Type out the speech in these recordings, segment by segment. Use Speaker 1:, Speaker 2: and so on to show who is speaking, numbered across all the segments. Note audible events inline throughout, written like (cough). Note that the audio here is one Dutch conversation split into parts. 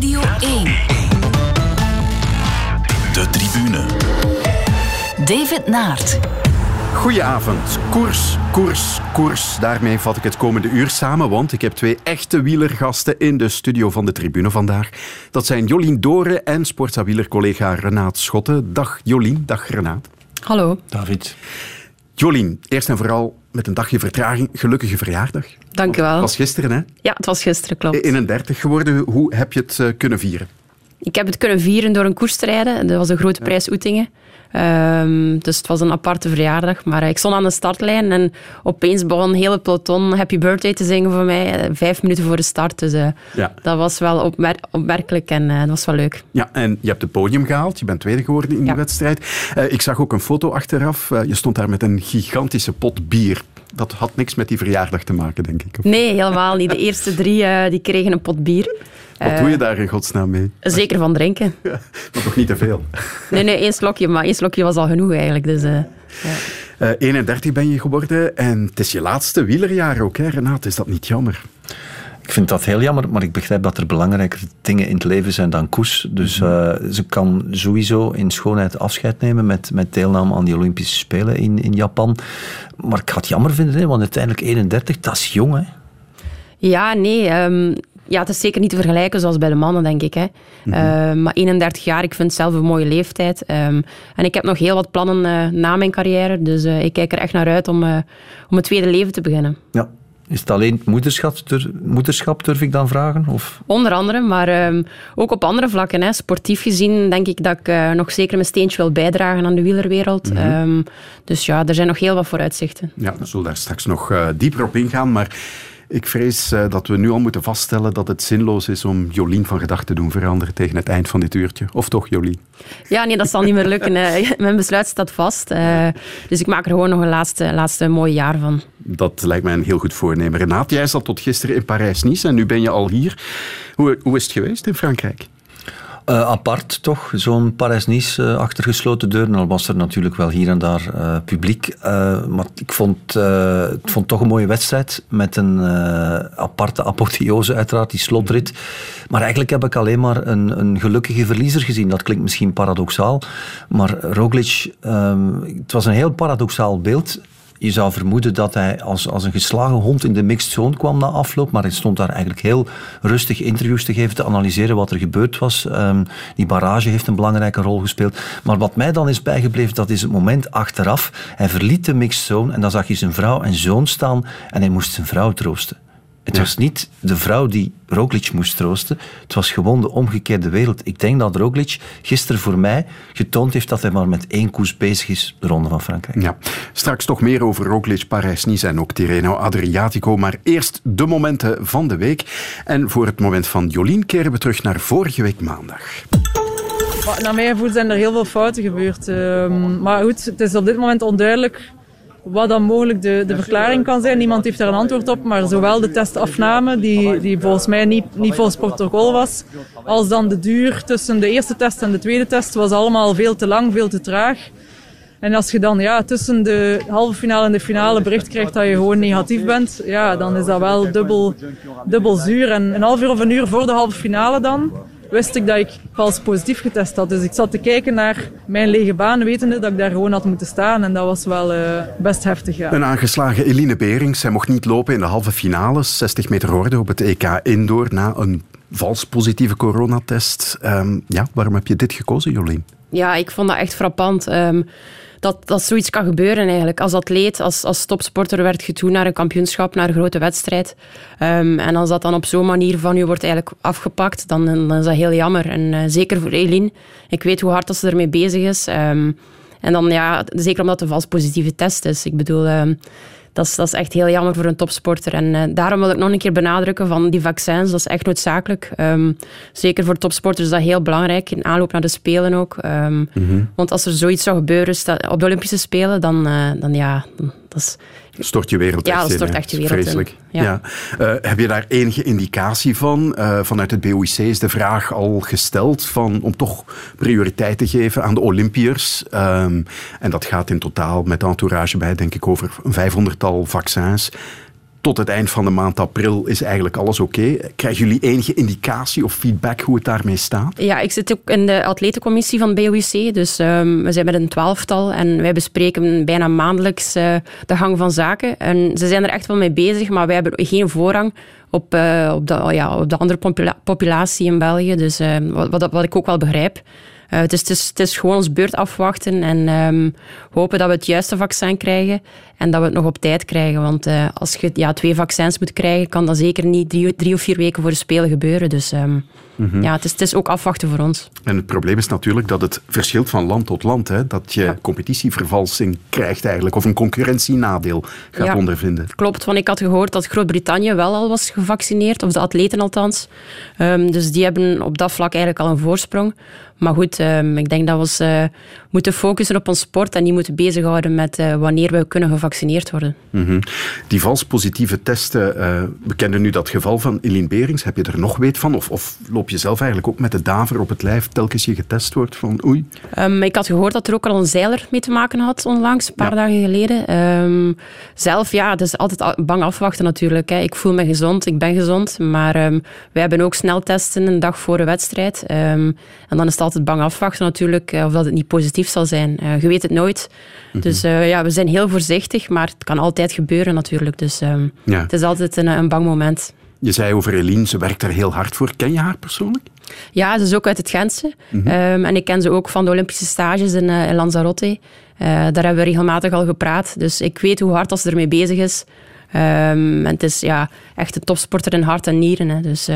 Speaker 1: Radio 1.
Speaker 2: De tribune.
Speaker 1: David Naert.
Speaker 3: Goedenavond. Koers, koers, koers. Daarmee vat ik het komende uur samen, want ik heb twee echte wielergasten in de studio van de tribune vandaag. Dat zijn Jolien Doren en Sportsa-wielercollega Renaat Schotten. Dag Jolien, dag Renaat.
Speaker 4: Hallo.
Speaker 5: David.
Speaker 3: Jolien, eerst en vooral met een dagje vertraging, gelukkige verjaardag.
Speaker 4: Dank u wel.
Speaker 3: Het was gisteren, hè?
Speaker 4: Ja, het was gisteren, klopt.
Speaker 3: 31 geworden. Hoe heb je het eh, kunnen vieren?
Speaker 4: Ik heb het kunnen vieren door een koers te rijden. Dat was een grote prijs Oetingen. Um, dus het was een aparte verjaardag. Maar ik stond aan de startlijn en opeens begon een hele peloton Happy Birthday te zingen voor mij. eh, Vijf minuten voor de start. Dus uh,
Speaker 3: Ja.
Speaker 4: dat was wel opmer opmerkelijk en uh, dat was wel leuk.
Speaker 3: Ja, en je hebt het podium gehaald. Je bent tweede geworden in die
Speaker 4: Ja.
Speaker 3: wedstrijd. Eh, ik zag ook een foto achteraf. Eh, je stond daar met een gigantische pot bier. Dat had niks met die verjaardag te maken, denk ik. Of
Speaker 4: Nee, helemaal niet. De eerste drie eh, die kregen een pot bier.
Speaker 3: Wat
Speaker 4: Eh,
Speaker 3: doe je daar in godsnaam mee?
Speaker 4: Zeker van drinken. (laughs)
Speaker 3: Maar toch niet te veel.
Speaker 4: Nee, nee, één slokje. Maar één slokje was al genoeg eigenlijk. Dus, eh, ja.
Speaker 3: Eh 31 ben je geworden en het is je laatste wielerjaar ook, hè, Renaat? Is dat niet jammer?
Speaker 5: Ik vind dat heel jammer, maar ik begrijp dat er belangrijkere dingen in het leven zijn dan koers. Dus eh, ze kan sowieso in schoonheid afscheid nemen met, met deelname aan die Olympische Spelen in, in Japan. Maar ik ga het jammer vinden, hè, want uiteindelijk 31, dat is jong. Hè?
Speaker 4: Ja, nee. ehm, ja, het is zeker niet te vergelijken zoals bij de mannen, denk ik. Hè. Ehm, maar 31 jaar, ik vind het zelf een mooie leeftijd. Ehm, en ik heb nog heel wat plannen eh, na mijn carrière. Dus eh, ik kijk er echt naar uit om, eh, om een tweede leven te beginnen.
Speaker 5: Ja. Is het alleen het moederschap, dur- moederschap, durf ik dan vragen? Of?
Speaker 4: Onder andere, maar ehm, ook op andere vlakken. Hè. Sportief gezien denk ik dat ik eh, nog zeker mijn steentje wil bijdragen aan de wielerwereld. Ehm, dus ja, er zijn nog heel wat vooruitzichten.
Speaker 3: Ja, we zullen daar straks nog eh, dieper op ingaan. Maar ik vrees eh, dat we nu al moeten vaststellen dat het zinloos is om Jolien van gedachten te doen veranderen tegen het eind van dit uurtje. Of toch, Jolien?
Speaker 4: Ja, nee, dat zal niet meer lukken. hè. (laughs) Mijn besluit staat vast. Eh, dus ik maak er gewoon nog een laatste, laatste mooi jaar van.
Speaker 3: Dat lijkt mij een heel goed voornemen. Renaat, jij zat tot gisteren in Parijs-Nice en nu ben je al hier. Hoe, hoe is het geweest in Frankrijk?
Speaker 5: Eh, apart toch, zo'n Parijs-Nice eh, achter gesloten deuren. Al was er natuurlijk wel hier en daar eh, publiek. Eh, maar ik vond, ik vond toch een mooie wedstrijd. Met een aparte apotheose uiteraard, die slotrit. Maar eigenlijk heb ik alleen maar een, een gelukkige verliezer gezien. Dat klinkt misschien paradoxaal. Maar Roglic, ehm, het was een heel paradoxaal beeld. Je zou vermoeden dat hij als, als een geslagen hond in de mixed zone kwam na afloop, maar hij stond daar eigenlijk heel rustig interviews te geven, te analyseren wat er gebeurd was. Ehm, die barrage heeft een belangrijke rol gespeeld. Maar wat mij dan is bijgebleven, dat is het moment achteraf. Hij verliet de mixed zone en dan zag je zijn vrouw en zoon staan en hij moest zijn vrouw troosten. Het was niet de vrouw die Roglic moest troosten. Het was gewoon de omgekeerde wereld. Ik denk dat Roglic gisteren voor mij getoond heeft dat hij maar met één koers bezig is, de Ronde van Frankrijk.
Speaker 3: Ja, straks toch meer over Roglic, Parijs-Nice en ook Tirreno Adriatico. Maar eerst de momenten van de week. En voor het moment van Jolien keren we terug naar vorige week maandag.
Speaker 6: Maar Naar mijn gevoel zijn er heel veel fouten gebeurd. Ehm, maar goed, het is op dit moment onduidelijk wat dan mogelijk de, de verklaring kan zijn. Niemand heeft daar een antwoord op, maar zowel de testafname, die, die volgens mij niet, niet volgens protocol was, als dan de duur tussen de eerste test en de tweede test was allemaal veel te lang, veel te traag. En als je dan ja, tussen de halve finale en de finale bericht krijgt dat je gewoon negatief bent, ja, dan is dat wel dubbel, dubbel zuur. En een half uur of een uur voor de halve finale dan, wist ik dat ik vals positief getest had. Dus ik zat te kijken naar mijn lege baan, wetende dat ik daar gewoon had moeten staan. En dat was wel eh, best heftig, ja.
Speaker 3: Een aangeslagen Eline Berings. Zij mocht niet lopen in de halve finale. 60 meter horde op het EK Indoor na een vals positieve coronatest. Ehm, ja, waarom heb je dit gekozen, Jolien?
Speaker 4: Ja, ik vond dat echt frappant. ehm, dat, dat zoiets kan gebeuren eigenlijk. Als atleet, als, als topsporter werd je toe naar een kampioenschap, naar een grote wedstrijd. Ehm, en als dat dan op zo'n manier van u wordt eigenlijk afgepakt, dan, dan is dat heel jammer. En eh, zeker voor Eline. Ik weet hoe hard dat ze ermee bezig is. Ehm, en dan ja, zeker omdat het een vals positieve test is. Ik bedoel, ehm, dat is, dat is echt heel jammer voor een topsporter. En eh, daarom wil ik nog een keer benadrukken van die vaccins, dat is echt noodzakelijk. Ehm, zeker voor topsporters is dat heel belangrijk, in aanloop naar de Spelen ook. Ehm, Want als er zoiets zou gebeuren op de Olympische Spelen, dan, eh, dan ja, dan- dat is...
Speaker 3: Stort je wereld
Speaker 4: Ja,
Speaker 3: echt
Speaker 4: dat
Speaker 3: in,
Speaker 4: stort echt je wereld in.
Speaker 3: Vreselijk.
Speaker 4: Ja.
Speaker 3: Ja. Eh, heb je daar enige indicatie van? Eh, vanuit het BOIC is de vraag al gesteld van, om toch prioriteit te geven aan de Olympiërs. Ehm, en dat gaat in totaal met entourage bij, denk ik, over een vijfhonderdtal vaccins. Tot het eind van de maand april is eigenlijk alles oké. Krijgen jullie enige indicatie of feedback hoe het daarmee staat?
Speaker 4: Ja, ik zit ook in de atletencommissie van BOIC. Dus um, we zijn met een twaalftal en wij bespreken bijna maandelijks uh, de gang van zaken. En ze zijn er echt wel mee bezig, maar wij hebben geen voorrang op, uh, op, de, ja, op de andere popula populatie in België. Dus uh, wat, wat ik ook wel begrijp. Uh, het, is, het, is, gewoon ons beurt afwachten en um, hopen dat we het juiste vaccin krijgen en dat we het nog op tijd krijgen. Want uh, als je ja, twee vaccins moet krijgen, kan dat zeker niet drie, drie of vier weken voor de Spelen gebeuren. Dus um, mm -hmm. ja, het is, het is, ook afwachten voor ons.
Speaker 3: En het probleem is natuurlijk dat het verschilt van land tot land. Hè? Dat je ja. competitievervalsing krijgt eigenlijk, of een concurrentienadeel gaat
Speaker 4: ja,
Speaker 3: ondervinden.
Speaker 4: Klopt, want ik had gehoord dat Groot-Brittannië wel al was gevaccineerd, of de atleten althans. Um, dus die hebben op dat vlak eigenlijk al een voorsprong. Maar goed, um, ik denk dat we ons uh, moeten focussen op ons sport en niet moeten bezighouden met uh, wanneer we kunnen gevaccineerd worden.
Speaker 3: Mm -hmm. Die vals positieve testen, uh, we kennen nu dat geval van Eline Berings. Heb je er nog weet van? Of, of, loop je zelf eigenlijk ook met de daver op het lijf telkens je getest wordt van oei?
Speaker 4: Um, ik had gehoord dat er ook al een zeiler mee te maken had onlangs, een paar ja. dagen geleden. Um, zelf, ja, het is altijd bang afwachten natuurlijk. Hè. Ik voel me gezond, ik ben gezond. Maar wij hebben ook sneltesten een dag voor de wedstrijd. en dan is het altijd bang afwachten natuurlijk of dat het niet positief zal zijn. Uh, je weet het nooit. -hmm. Dus uh, ja, we zijn heel voorzichtig, maar het kan altijd gebeuren natuurlijk. Dus ja. het is altijd een, een, bang moment.
Speaker 3: Je zei over Eline, ze werkt er heel hard voor. Ken je haar persoonlijk?
Speaker 4: Ja, ze is ook uit het Gentse. Mm -hmm. um, en ik ken ze ook van de Olympische stages in, in Lanzarote. daar hebben we regelmatig al gepraat. Dus ik weet hoe hard als ze ermee bezig is. Um, en het is ja, echt een topsporter in hart en nieren. Hè. Dus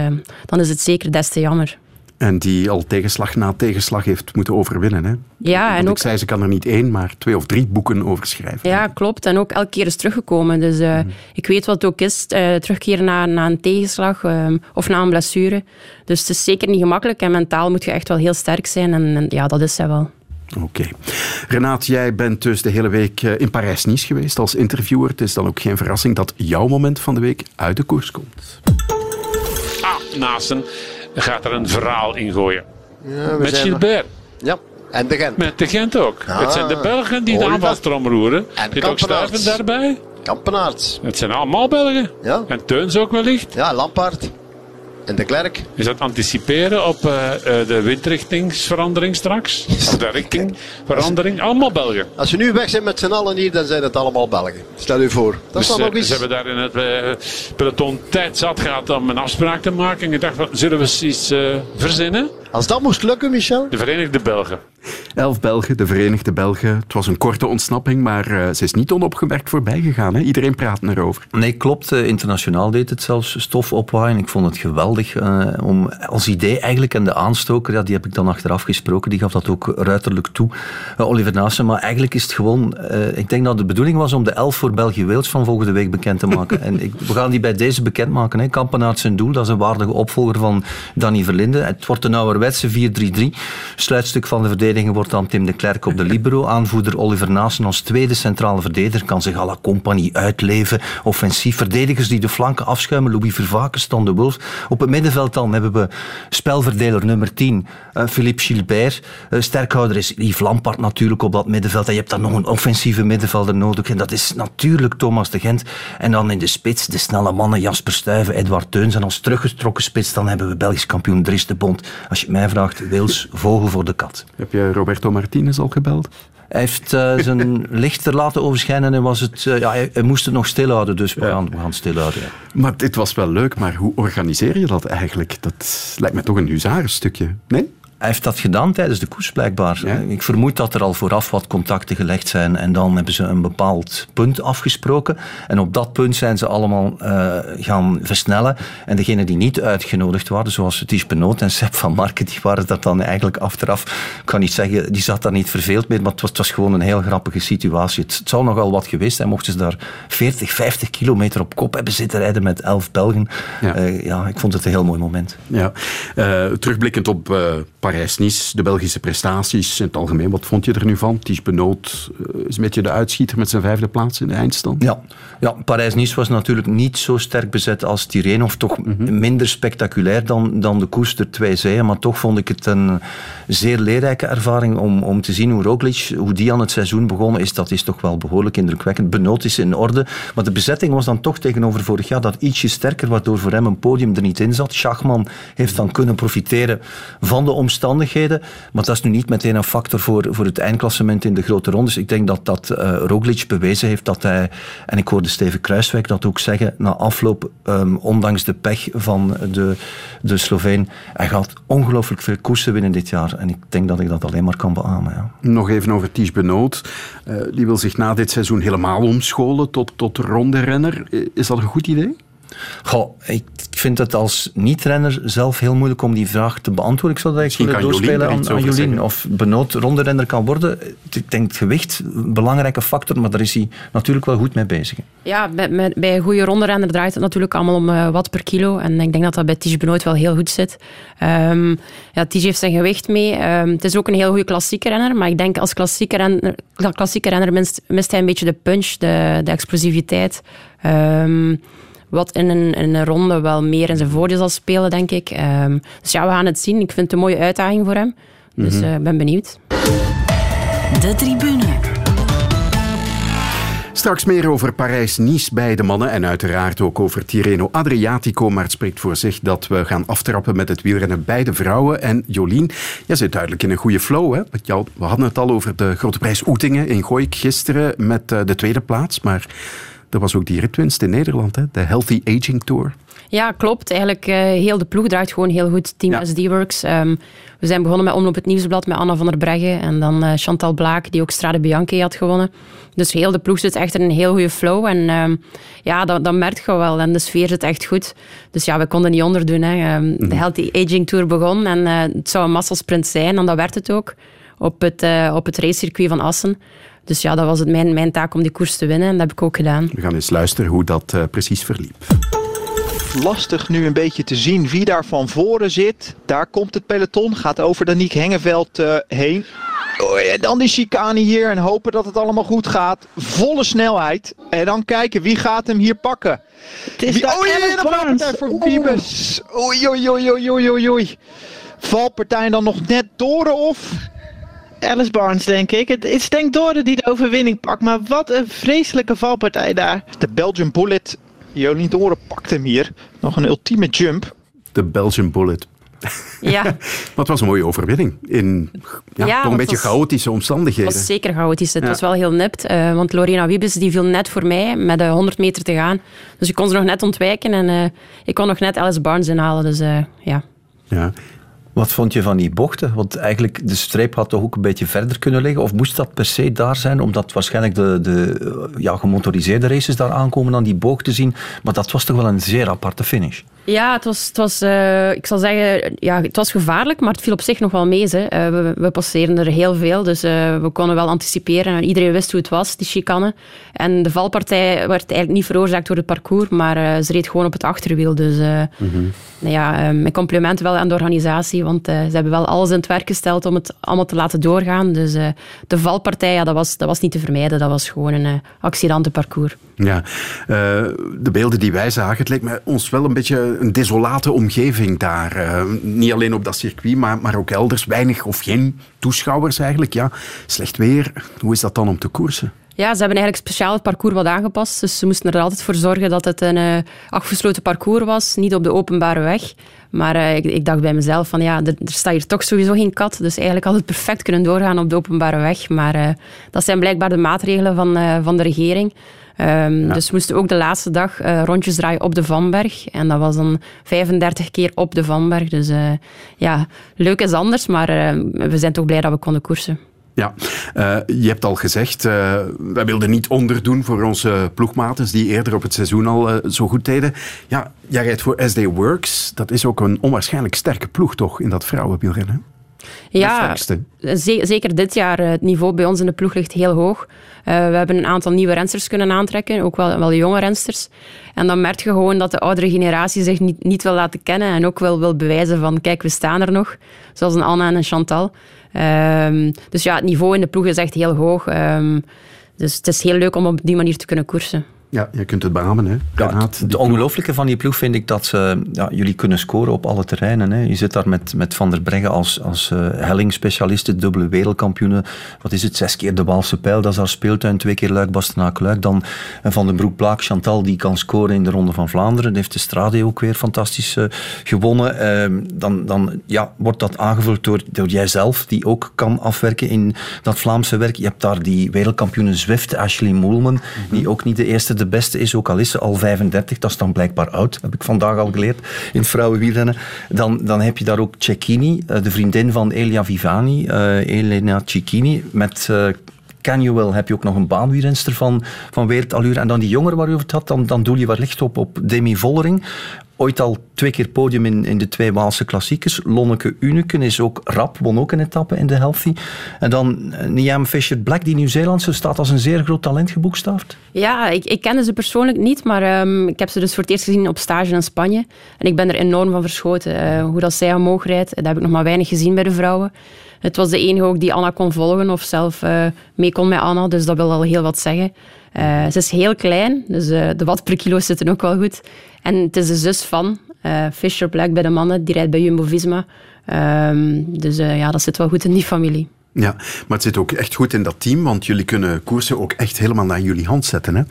Speaker 4: dan is het zeker des te jammer.
Speaker 3: En die al tegenslag na tegenslag heeft moeten overwinnen. Hè?
Speaker 4: Ja,
Speaker 3: Want
Speaker 4: en
Speaker 3: ik
Speaker 4: ook...
Speaker 3: zei, ze kan er niet één, maar twee of drie boeken over schrijven.
Speaker 4: Ja, klopt. En ook elke keer is teruggekomen. Dus uh, mm. ik weet wat het ook is, uh, terugkeren na, na een tegenslag uh, of na een blessure. Dus het is zeker niet gemakkelijk. En mentaal moet je echt wel heel sterk zijn. En, en ja, dat is zij wel.
Speaker 3: Oké. Okay. Renaat, jij bent dus de hele week in Parijs-Nice geweest als interviewer. Het is dan ook geen verrassing dat jouw moment van de week uit de koers komt.
Speaker 7: Ah, naasten gaat er een verhaal in gooien.
Speaker 8: Ja,
Speaker 7: Met Gilbert.
Speaker 8: Ja, en de Gent.
Speaker 7: Met de Gent ook.
Speaker 8: Ah,
Speaker 7: het zijn de Belgen die de aanvalstrom roeren.
Speaker 8: En
Speaker 7: Zit ook Stuiven daarbij?
Speaker 8: Kampenaerts.
Speaker 7: Het zijn allemaal Belgen.
Speaker 8: Ja.
Speaker 7: En Teuns ook wellicht.
Speaker 8: Ja, Lampaard. En de Klerk.
Speaker 7: Is dat anticiperen op uh, uh, de windrichtingsverandering straks? (laughs) Of de richtingverandering? Allemaal Belgen.
Speaker 8: Als we nu weg zijn met z'n allen hier, dan zijn het allemaal Belgen. Stel u voor. Dat
Speaker 7: dus
Speaker 8: is dan nog iets.
Speaker 7: Ze hebben daar in het uh, peloton tijd zat gehad om een afspraak te maken. En ik dacht, zullen we eens iets verzinnen?
Speaker 8: Als dat moest lukken, Michel.
Speaker 7: De Verenigde Belgen.
Speaker 3: Elf Belgen, de Verenigde Belgen. Het was een korte ontsnapping, maar uh, ze is niet onopgemerkt voorbij gegaan. Hè? Iedereen praat erover.
Speaker 5: Nee, klopt. Internationaal deed het zelfs stof opwaaien. Ik vond het geweldig uh, om als idee eigenlijk. En de aanstoker, die heb ik dan achteraf gesproken. Die gaf dat ook ruiterlijk toe. Oliver Naassen. Maar eigenlijk is het gewoon... ik denk dat de bedoeling was om de elf voor België-Wales van volgende week bekend te maken. (laughs) en ik, we gaan die bij deze bekendmaken. Hè. Kampenaert zijn doel. Dat is een waardige opvolger van Danny Verlinde. Het wordt een ouderwetse 4-3-3. Sluitstuk van de verdediging wordt dan Tim de Klerk op de libero. Aanvoerder Oliver Naassen als tweede centrale verdediger kan zich à la compagnie uitleven. Offensief. Verdedigers die de flanken afschuimen. Louis Vervaken, Stan de Wolf. Op het middenveld dan hebben we spelverdeler nummer 10, uh, Philippe Gilbert. Uh, sterkhouder is Yves Lampard natuurlijk op dat middenveld. En je hebt dan nog een offensieve middenvelder nodig. En dat is natuurlijk Thomas de Gent. En dan in de spits de snelle mannen Jasper Stuyven, Edward Teuns. En als teruggetrokken spits dan hebben we Belgisch kampioen Dries de Bond. Als je het mij vraagt, Wils, vogel voor de kat.
Speaker 3: Heb je Roberto Martinez al gebeld?
Speaker 5: Hij heeft uh, zijn (laughs) licht er laten overschijnen en was het, uh, ja, hij, hij, moest het nog stilhouden, dus we, ja. gaan, we gaan stilhouden. Ja.
Speaker 3: Maar dit was wel leuk, maar hoe organiseer je dat eigenlijk? Dat lijkt me toch een huzarenstukje, nee?
Speaker 5: Hij heeft dat gedaan tijdens de koers blijkbaar. Ja. Ik vermoed dat er al vooraf wat contacten gelegd zijn en dan hebben ze een bepaald punt afgesproken. En op dat punt zijn ze allemaal uh, gaan versnellen. En degenen die niet uitgenodigd waren, zoals Ties Benoot en Sepp van Marken, die waren dat dan eigenlijk achteraf, ik kan niet zeggen, die zat daar niet verveeld mee, maar het was, het was gewoon een heel grappige situatie. Het, het zou nogal wat geweest zijn, mochten ze daar 40, 50 kilometer op kop hebben zitten rijden met 11 Belgen. Ja, uh, ja ik vond het een heel mooi moment.
Speaker 3: Ja. Uh, terugblikkend op Parijs
Speaker 9: De Belgische prestaties in het algemeen. Wat vond je er nu van? Ties Benoot uh, is een beetje de uitschieter met zijn vijfde plaats in de eindstand.
Speaker 5: Ja, ja Parijs-Nice was natuurlijk niet zo sterk bezet als Tirreno, of toch mhm. minder spectaculair dan, dan de koers der twee zeeën. Maar toch vond ik het een zeer leerrijke ervaring om, om te zien hoe Roglic, hoe die aan het seizoen begonnen is. Dat is toch wel behoorlijk indrukwekkend. Benoot is in orde. Maar de bezetting was dan toch tegenover vorig jaar dat ietsje sterker, waardoor voor hem een podium er niet in zat. Schachman heeft dan kunnen profiteren van de omstandigheden. Maar dat is nu niet meteen een factor voor, voor het eindklassement in de grote rondes. Ik denk dat, dat uh, Roglic bewezen heeft dat hij, en ik hoorde Steven Kruiswijk dat ook zeggen, na afloop, um, ondanks de pech van de, de Sloveen, hij gaat ongelooflijk veel koersen winnen dit jaar. En ik denk dat ik dat alleen maar kan beamen. Ja.
Speaker 9: Nog even over Ties Benoot. Uh, die wil zich na dit seizoen helemaal omscholen tot, tot ronde renner. Is dat een goed idee?
Speaker 5: Goh, ik vind het als niet-renner zelf heel moeilijk om die vraag te beantwoorden. Ik zou dat ik willen doorspelen aan, aan Jolien. Of Benoot ronde-renner kan worden. Ik denk het gewicht, een belangrijke factor, maar daar is hij natuurlijk wel goed mee bezig.
Speaker 4: Ja, bij, bij een goede ronde-renner draait het natuurlijk allemaal om uh, wat per kilo. En ik denk dat dat bij Tige Benoot wel heel goed zit. Um, ja, Tige heeft zijn gewicht mee. Um, het is ook een heel goede klassieke renner, maar ik denk als klassieke renner, klassieke renner mist, mist hij een beetje de punch, de, de explosiviteit. Um, wat in een, in een ronde wel meer in zijn voordeel zal spelen, denk ik. Um, dus ja, we gaan het zien. Ik vind het een mooie uitdaging voor hem. Dus ik mm -hmm. uh, ben benieuwd.
Speaker 1: De tribune.
Speaker 9: Straks meer over Parijs-Nice bij de mannen en uiteraard ook over Tirreno Adriatico. Maar het spreekt voor zich dat we gaan aftrappen met het wielrennen bij de vrouwen. En Jolien, jij zit duidelijk in een goede flow. Hè? We hadden het al over de grote prijs Oetingen in Gooik gisteren met eh, de tweede plaats. Maar er was ook die ritwinst in Nederland, hè? de Healthy Aging Tour.
Speaker 4: Ja, klopt. Eigenlijk uh, heel de ploeg draait gewoon heel goed. Team ja. SD Works. Um, we zijn begonnen met Omloop het Nieuwsblad met Anna van der Breggen en dan uh, Chantal Blaak, die ook Strade Bianchi had gewonnen. Dus heel de ploeg zit echt in een heel goede flow. En um, ja, dat, dat merk je wel. En de sfeer zit echt goed. Dus ja, we konden niet onderdoen. Hè. Um, mm. De Healthy Aging Tour begon en uh, het zou een massasprint zijn. En dat werd het ook op het, op het racecircuit van Assen. Dus ja, dat was het mijn, mijn taak om die koers te winnen en dat heb ik ook gedaan.
Speaker 9: We gaan eens luisteren hoe dat uh, precies verliep.
Speaker 10: Lastig nu een beetje te zien wie daar van voren zit. Daar komt het peloton, gaat over Daniek Hengeveld uh, heen. Oh, en dan die chicane hier en hopen dat het allemaal goed gaat. Volle snelheid. En dan kijken wie gaat hem hier pakken. Het is wie, oh ja, de valpartij voor Wiebes. Oei, oei, oei, oei, oei, oei. Valpartij dan nog net door of...
Speaker 11: Alice Barnes, denk ik. Het is denk Dorde die de overwinning pakt. Maar wat een vreselijke valpartij daar.
Speaker 10: De Belgian Bullet. Jolien Doren pakt hem hier. Nog een ultieme jump.
Speaker 9: De Belgian Bullet.
Speaker 4: Ja. (laughs)
Speaker 9: maar het was een mooie overwinning. In ja, ja, toch een beetje chaotische omstandigheden.
Speaker 4: Het was zeker chaotisch. Het ja. was wel heel nipt. Uh, want Lorena Wiebes die viel net voor mij met uh, 100 meter te gaan. Dus ik kon ze nog net ontwijken. En uh, ik kon nog net Alice Barnes inhalen. Dus ja.
Speaker 9: Ja.
Speaker 5: Wat vond je van die bochten? Want eigenlijk, de streep had toch ook een beetje verder kunnen liggen? Of moest dat per se daar zijn? Omdat waarschijnlijk de, de ja, gemotoriseerde races daar aankomen aan die boog te zien. Maar dat was toch wel een zeer aparte finish.
Speaker 4: Ja, het was, het was uh, ik zal zeggen, ja, het was gevaarlijk, maar het viel op zich nog wel mee. Hè. Uh, we, we passeerden er heel veel, dus uh, we konden wel anticiperen. En iedereen wist hoe het was, die chicane. En de valpartij werd eigenlijk niet veroorzaakt door het parcours, maar ze reed gewoon op het achterwiel. Dus mm -hmm. nou ja, mijn complimenten wel aan de organisatie, want ze hebben wel alles in het werk gesteld om het allemaal te laten doorgaan. Dus de valpartij, ja, dat, was, dat was niet te vermijden. Dat was gewoon een accidentenparcours.
Speaker 9: Ja, de beelden die wij zagen, het leek me ons wel een beetje een desolate omgeving daar. Uh, niet alleen op dat circuit, maar, maar ook elders. Weinig of geen toeschouwers eigenlijk. Ja, slecht weer. Hoe is dat dan om te koersen?
Speaker 4: Ja, ze hebben eigenlijk speciaal het parcours wat aangepast. Dus ze moesten er altijd voor zorgen dat het een uh, afgesloten parcours was, niet op de openbare weg. Maar ik, dacht bij mezelf van ja, er, staat hier toch sowieso geen kat. Dus eigenlijk had het perfect kunnen doorgaan op de openbare weg. Maar dat zijn blijkbaar de maatregelen van, van de regering. Um, ja. Dus we moesten ook de laatste dag uh, rondjes draaien op de Vanberg. En dat was dan 35 keer op de Vanberg. Dus uh, ja, leuk is anders, maar uh, we zijn toch blij dat we konden koersen.
Speaker 9: Ja, uh, je hebt al gezegd, uh, wij wilden niet onderdoen voor onze ploegmatens die eerder op het seizoen al uh, zo goed deden. Ja, jij rijdt voor SD Works. Dat is ook een onwaarschijnlijk sterke ploeg toch in dat vrouwenwielrennen?
Speaker 4: Ja, zeker dit jaar. eh, Het niveau bij ons in de ploeg ligt heel hoog. Eh, we hebben een aantal nieuwe rensters kunnen aantrekken, ook wel, wel jonge rensters. En dan merk je gewoon dat de oudere generatie zich niet, niet wil laten kennen en ook wel wil bewijzen van, kijk, we staan er nog. Zoals een Anna en een Chantal. Ehm, dus ja, het niveau in de ploeg is echt heel hoog. Ehm, dus het is heel leuk om op die manier te kunnen koersen.
Speaker 9: Ja, je kunt het beamen, hè.
Speaker 5: Ja, het, het ongelooflijke van die ploeg vind ik dat ze, ja, jullie kunnen scoren op alle terreinen. Hè. Je zit daar met, met Van der Breggen als, als uh, dubbele wereldkampioen. Wat is het? Zes keer de Waalse pijl, dat is haar speeltuin. Twee keer Luik, Bastenaak, Luik. Dan Van den Broek, Plaak, Chantal, die kan scoren in de Ronde van Vlaanderen. Die heeft de Strade ook weer fantastisch uh, gewonnen. Uh, dan dan ja, wordt dat aangevuld door, door jijzelf, die ook kan afwerken in dat Vlaamse werk. Je hebt daar die wereldkampioene Zwift, Ashley Moelman, mm -hmm. die ook niet de eerste, de beste is, ook al is ze al 35, dat is dan blijkbaar oud, heb ik vandaag al geleerd in het vrouwenwielrennen. Dan, dan heb je daar ook Cecchini, de vriendin van Elia Vivani, uh, Elena Cecchini, met... Uh, Canuel heb je ook nog een baanwielrenster van, van wereldallure. En dan die jongere waar je het had, dan, dan doe je wellicht op, op Demi Vollering. Ooit al twee keer podium in, in de twee Waalse klassiekers. Lonneke Uneken is ook rap, won ook een etappe in de Healthy. En dan Niam Fisher-Black, die Nieuw-Zeelandse, staat als een zeer groot talent geboekstaafd.
Speaker 4: Ja, ik, ik kende ze persoonlijk niet, maar um, ik heb ze dus voor het eerst gezien op stage in Spanje. En ik ben er enorm van verschoten. Uh, hoe dat zij omhoog rijdt, dat heb ik nog maar weinig gezien bij de vrouwen. Het was de enige ook die Anna kon volgen of zelf uh, mee kon met Anna, dus dat wil al heel wat zeggen. Ze is heel klein, dus de watt per kilo zitten ook wel goed. En het is de zus van uh, Fisher Black bij de mannen, die rijdt bij Jumbo-Visma. Um, dus ja, dat zit wel goed in die familie.
Speaker 9: Ja, maar het zit ook echt goed in dat team, want jullie kunnen koersen ook echt helemaal naar jullie hand zetten. Hè?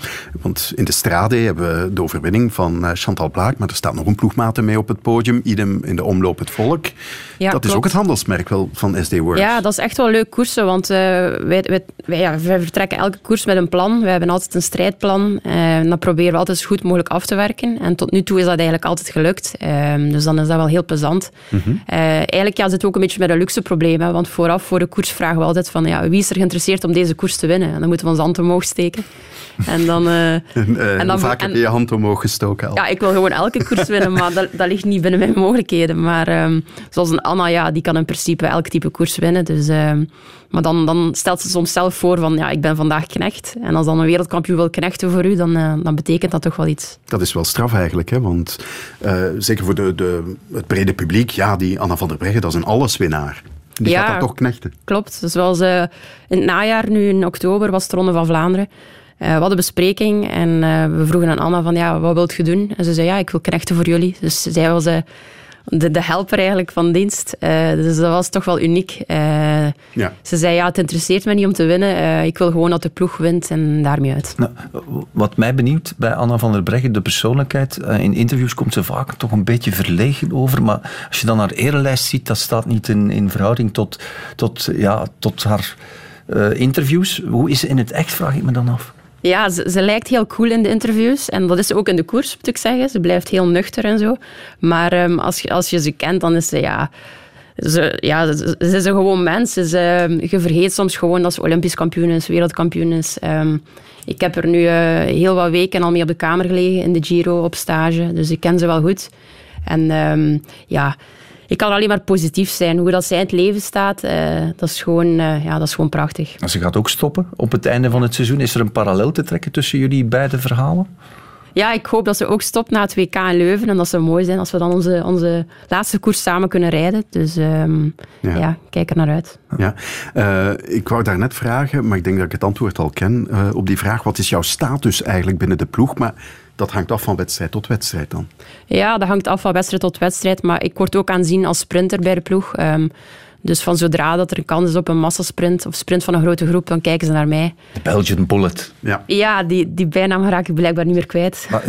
Speaker 9: Want in de Strade hebben we de overwinning van Chantal Blaak, maar er staat nog een ploegmate mee op het podium. Idem in de omloop het volk.
Speaker 4: Ja,
Speaker 9: dat
Speaker 4: klopt.
Speaker 9: is ook het handelsmerk wel van SD Works.
Speaker 4: Ja, dat is echt wel leuk koersen, want uh, wij, wij, wij, ja, wij, vertrekken elke koers met een plan. We hebben altijd een strijdplan uh, en dat proberen we altijd zo goed mogelijk af te werken. En tot nu toe is dat eigenlijk altijd gelukt. Uh, dus dan is dat wel heel plezant. Mm -hmm. eigenlijk ja, zit het ook een beetje met een luxe probleem, hè, want vooraf voor de koers vragen we altijd van ja, wie is er geïnteresseerd om deze koers te winnen? En dan moeten we onze hand omhoog steken. En dan, uh, (laughs)
Speaker 9: en, uh, en dan vaak en, heb je je hand omhoog gestoken al.
Speaker 4: Ja, ik wil gewoon elke koers winnen, maar dat, dat ligt niet binnen mijn mogelijkheden. Maar um, zoals een Anna, ja, die kan in principe elk type koers winnen. Dus, um, maar dan, dan stelt ze soms zelf voor van, ja, ik ben vandaag knecht. En als dan een wereldkampioen wil knechten voor u, dan, uh, dan betekent dat toch wel iets.
Speaker 9: Dat is wel straf eigenlijk, hè? want zeker voor de, de, het brede publiek, ja, die Anna van der Breggen, dat is een alleswinnaar. Die
Speaker 4: ja,
Speaker 9: gaat dat toch knechten.
Speaker 4: Klopt. Dus uh, in het najaar, nu in oktober, was de Ronde van Vlaanderen. Uh, we hadden bespreking en uh, we vroegen aan Anna van, ja, wat wilt je doen? En ze zei, ja, ik wil knechten voor jullie. Dus zij was de, de helper eigenlijk van dienst. dus dat was toch wel uniek.
Speaker 9: ja.
Speaker 4: Ze zei, ja, het interesseert me niet om te winnen. ik wil gewoon dat de ploeg wint en daarmee uit.
Speaker 5: Nou, wat mij benieuwt bij Anna van der Breggen, de persoonlijkheid. in interviews komt ze vaak toch een beetje verlegen over. Maar als je dan haar erelijst ziet, dat staat niet in, in verhouding tot, tot, ja, tot haar uh, interviews. Hoe is ze in het echt, vraag ik me dan af.
Speaker 4: Ja, ze, lijkt heel cool in de interviews. En dat is ze ook in de koers, moet ik zeggen. Ze blijft heel nuchter en zo. Maar um, als, je, als je ze kent, dan is ze... Ja, ze, ja, ze, is een gewoon mens. Ze, je vergeet soms gewoon dat ze Olympisch kampioen is, wereldkampioen is. Um, ik heb er nu uh, heel wat weken al mee op de kamer gelegen in de Giro op stage. Dus ik ken ze wel goed. En ja, ik kan alleen maar positief zijn. Hoe dat zij in het leven staat, uh, dat, is gewoon, uh, ja, dat is gewoon prachtig.
Speaker 5: Ze gaat ook stoppen op het einde van het seizoen. Is er een parallel te trekken tussen jullie beide verhalen?
Speaker 4: Ja, ik hoop dat ze ook stopt na het WK in Leuven. En dat zou mooi zijn als we dan onze, onze laatste koers samen kunnen rijden. Dus um, ja. ja. kijk er naar uit.
Speaker 9: Ja. Uh, ik wou daar net vragen, maar ik denk dat ik het antwoord al ken uh, op die vraag. Wat is jouw status eigenlijk binnen de ploeg? Maar dat hangt af van wedstrijd tot wedstrijd dan?
Speaker 4: Ja, dat hangt af van wedstrijd tot wedstrijd. Maar ik word ook aanzien als sprinter bij de ploeg. Um, dus van zodra dat er een kans is op een massasprint of sprint van een grote groep, dan kijken ze naar mij.
Speaker 5: De Belgian Bullet.
Speaker 9: Ja,
Speaker 4: ja die, die bijnaam raak ik blijkbaar niet meer kwijt.
Speaker 5: Maar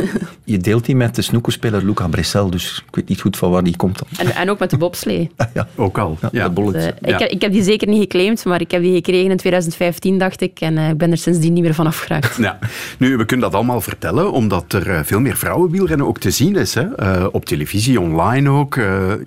Speaker 5: je deelt die met de snoekerspeler Luca Bressel, dus ik weet niet goed van waar die komt dan.
Speaker 4: En, en ook met de bobslee. (laughs)
Speaker 5: ja,
Speaker 9: ook al.
Speaker 5: Ja, ja. de Bullet.
Speaker 4: Dus, uh, ja. ik, heb, ik heb die zeker niet geclaimd, maar ik heb die gekregen in 2015, dacht ik. En uh, ik ben er sindsdien niet meer van afgeraakt.
Speaker 9: Ja. Nu, we kunnen dat allemaal vertellen, omdat er uh, veel meer vrouwenwielrennen ook te zien is. Hè? op televisie, online ook.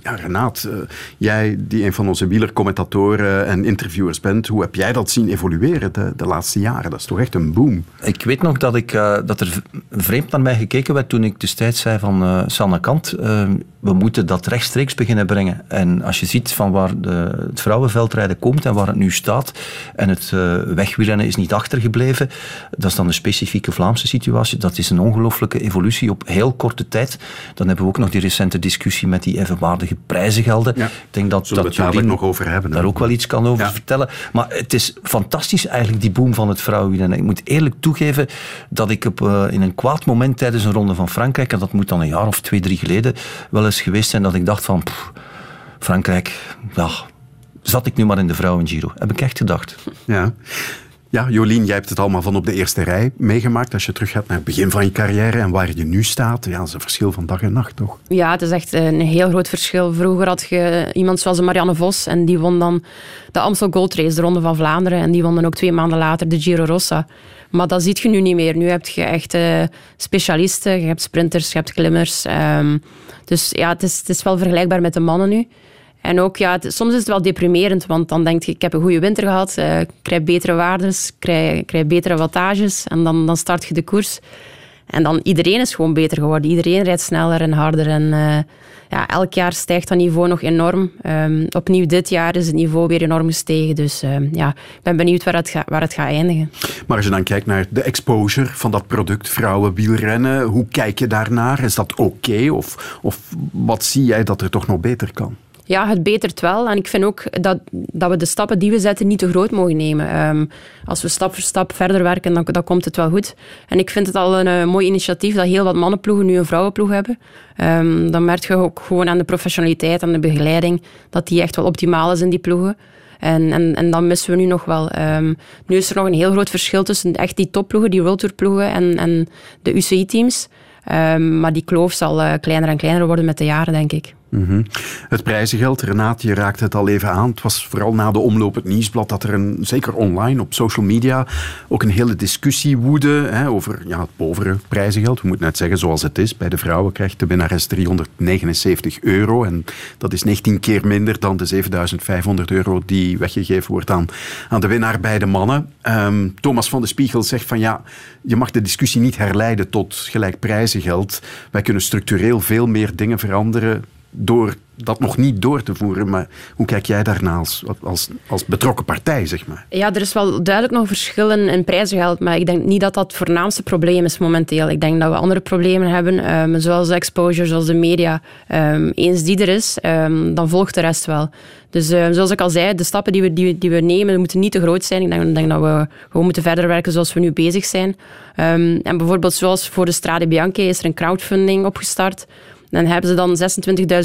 Speaker 9: ja, Renaat, jij die een van onze wielercommentatoren en interviewers bent, hoe heb jij dat zien evolueren de, de laatste jaren? Dat is toch echt een boom?
Speaker 5: Ik weet nog dat, ik, uh, dat er vreemd naar mij gekeken werd toen ik destijds zei van uh, Sanne Kant, uh, we moeten dat rechtstreeks beginnen brengen. En als je ziet van waar de, het vrouwenveldrijden komt en waar het nu staat, en het wegwielrennen is niet achtergebleven, dat is dan een specifieke Vlaamse situatie. Dat is een ongelooflijke evolutie op heel korte tijd. Dan hebben we ook nog die recente discussie met die evenwaardige prijzengelden.
Speaker 9: Ja.
Speaker 5: Ik denk dat,
Speaker 9: Zullen
Speaker 5: dat
Speaker 9: dadelijk nog over hebben.
Speaker 5: daar ook wel iets kan over
Speaker 9: Ja.
Speaker 5: vertellen. Maar het is fantastisch eigenlijk, die boom van het vrouwenwielrennen. Ik moet eerlijk toegeven dat ik op, eh, in een kwaad moment tijdens een ronde van Frankrijk, en dat moet dan een jaar of twee, drie geleden wel eens geweest zijn, dat ik dacht van, pff, Frankrijk, ja, zat ik nu maar in de vrouwen Giro. Heb ik echt gedacht.
Speaker 9: Ja. Ja, Jolien, jij hebt het allemaal van op de eerste rij meegemaakt. Als je terug gaat naar het begin van je carrière en waar je nu staat, ja, dat is een verschil van dag en nacht, toch?
Speaker 4: Ja, het is echt een heel groot verschil. Vroeger had je iemand zoals Marianne Vos en die won dan de Amstel Gold Race, de Ronde van Vlaanderen. En die won dan ook twee maanden later de Giro Rossa. Maar dat ziet je nu niet meer. Nu heb je echt eh, specialisten, je hebt sprinters, je hebt klimmers. Ehm, dus ja, het is, het is wel vergelijkbaar met de mannen nu. En ook, ja, soms is het wel deprimerend, want dan denk je, ik heb een goede winter gehad, eh, krijg betere waardes, krijg, krijg betere wattages en dan, dan start je de koers. En dan iedereen is gewoon beter geworden. Iedereen rijdt sneller en harder. En eh, ja, elk jaar stijgt dat niveau nog enorm. Ehm, opnieuw dit jaar is het niveau weer enorm gestegen. Dus ehm, ja, ik ben benieuwd waar het, waar het gaat eindigen.
Speaker 9: Maar als je dan kijkt naar de exposure van dat product vrouwenwielrennen, hoe kijk je daarnaar? Is dat oké? Of, of wat zie jij dat er toch nog beter kan?
Speaker 4: Ja, het betert wel. En ik vind ook dat, dat we de stappen die we zetten niet te groot mogen nemen. Ehm, als we stap voor stap verder werken, dan, dan komt het wel goed. En ik vind het al een eh, mooi initiatief dat heel wat mannenploegen nu een vrouwenploeg hebben. Ehm, dan merk je ook gewoon aan de professionaliteit en de begeleiding dat die echt wel optimaal is in die ploegen. En, en, en dat missen we nu nog wel. Ehm, nu is er nog een heel groot verschil tussen echt die topploegen, die World Tour ploegen en, en de UCI-teams. Maar die kloof zal eh, kleiner en kleiner worden met de jaren, denk ik.
Speaker 9: Mhm. Het prijzengeld, Renate, je raakte het al even aan. Het was vooral na de omloop het nieuwsblad dat er een, zeker online op social media, ook een hele discussie woedde hè, over ja, het povere prijzengeld. We moeten net zeggen zoals het is. Bij de vrouwen krijgt de winnares 379 euro. En dat is 19 keer minder dan de 7500 euro die weggegeven wordt aan, aan de winnaar bij de mannen. Ehm, Thomas van de Spiegel zegt van ja, je mag de discussie niet herleiden tot gelijk prijzengeld. Wij kunnen structureel veel meer dingen veranderen door dat nog niet door te voeren. Maar hoe kijk jij daarna als, als, als betrokken partij, zeg maar?
Speaker 4: Ja, er is wel duidelijk nog verschil in, prijzengeld, maar ik denk niet dat dat het voornaamste probleem is momenteel. Ik denk dat we andere problemen hebben, ehm, zoals exposure, zoals de media. Ehm, eens die er is, ehm, dan volgt de rest wel. Dus zoals ik al zei, de stappen die we, die, die we nemen moeten niet te groot zijn. Ik denk, denk dat we gewoon moeten verder werken zoals we nu bezig zijn. En bijvoorbeeld zoals voor de Strade Bianche is er een crowdfunding opgestart. Dan hebben ze dan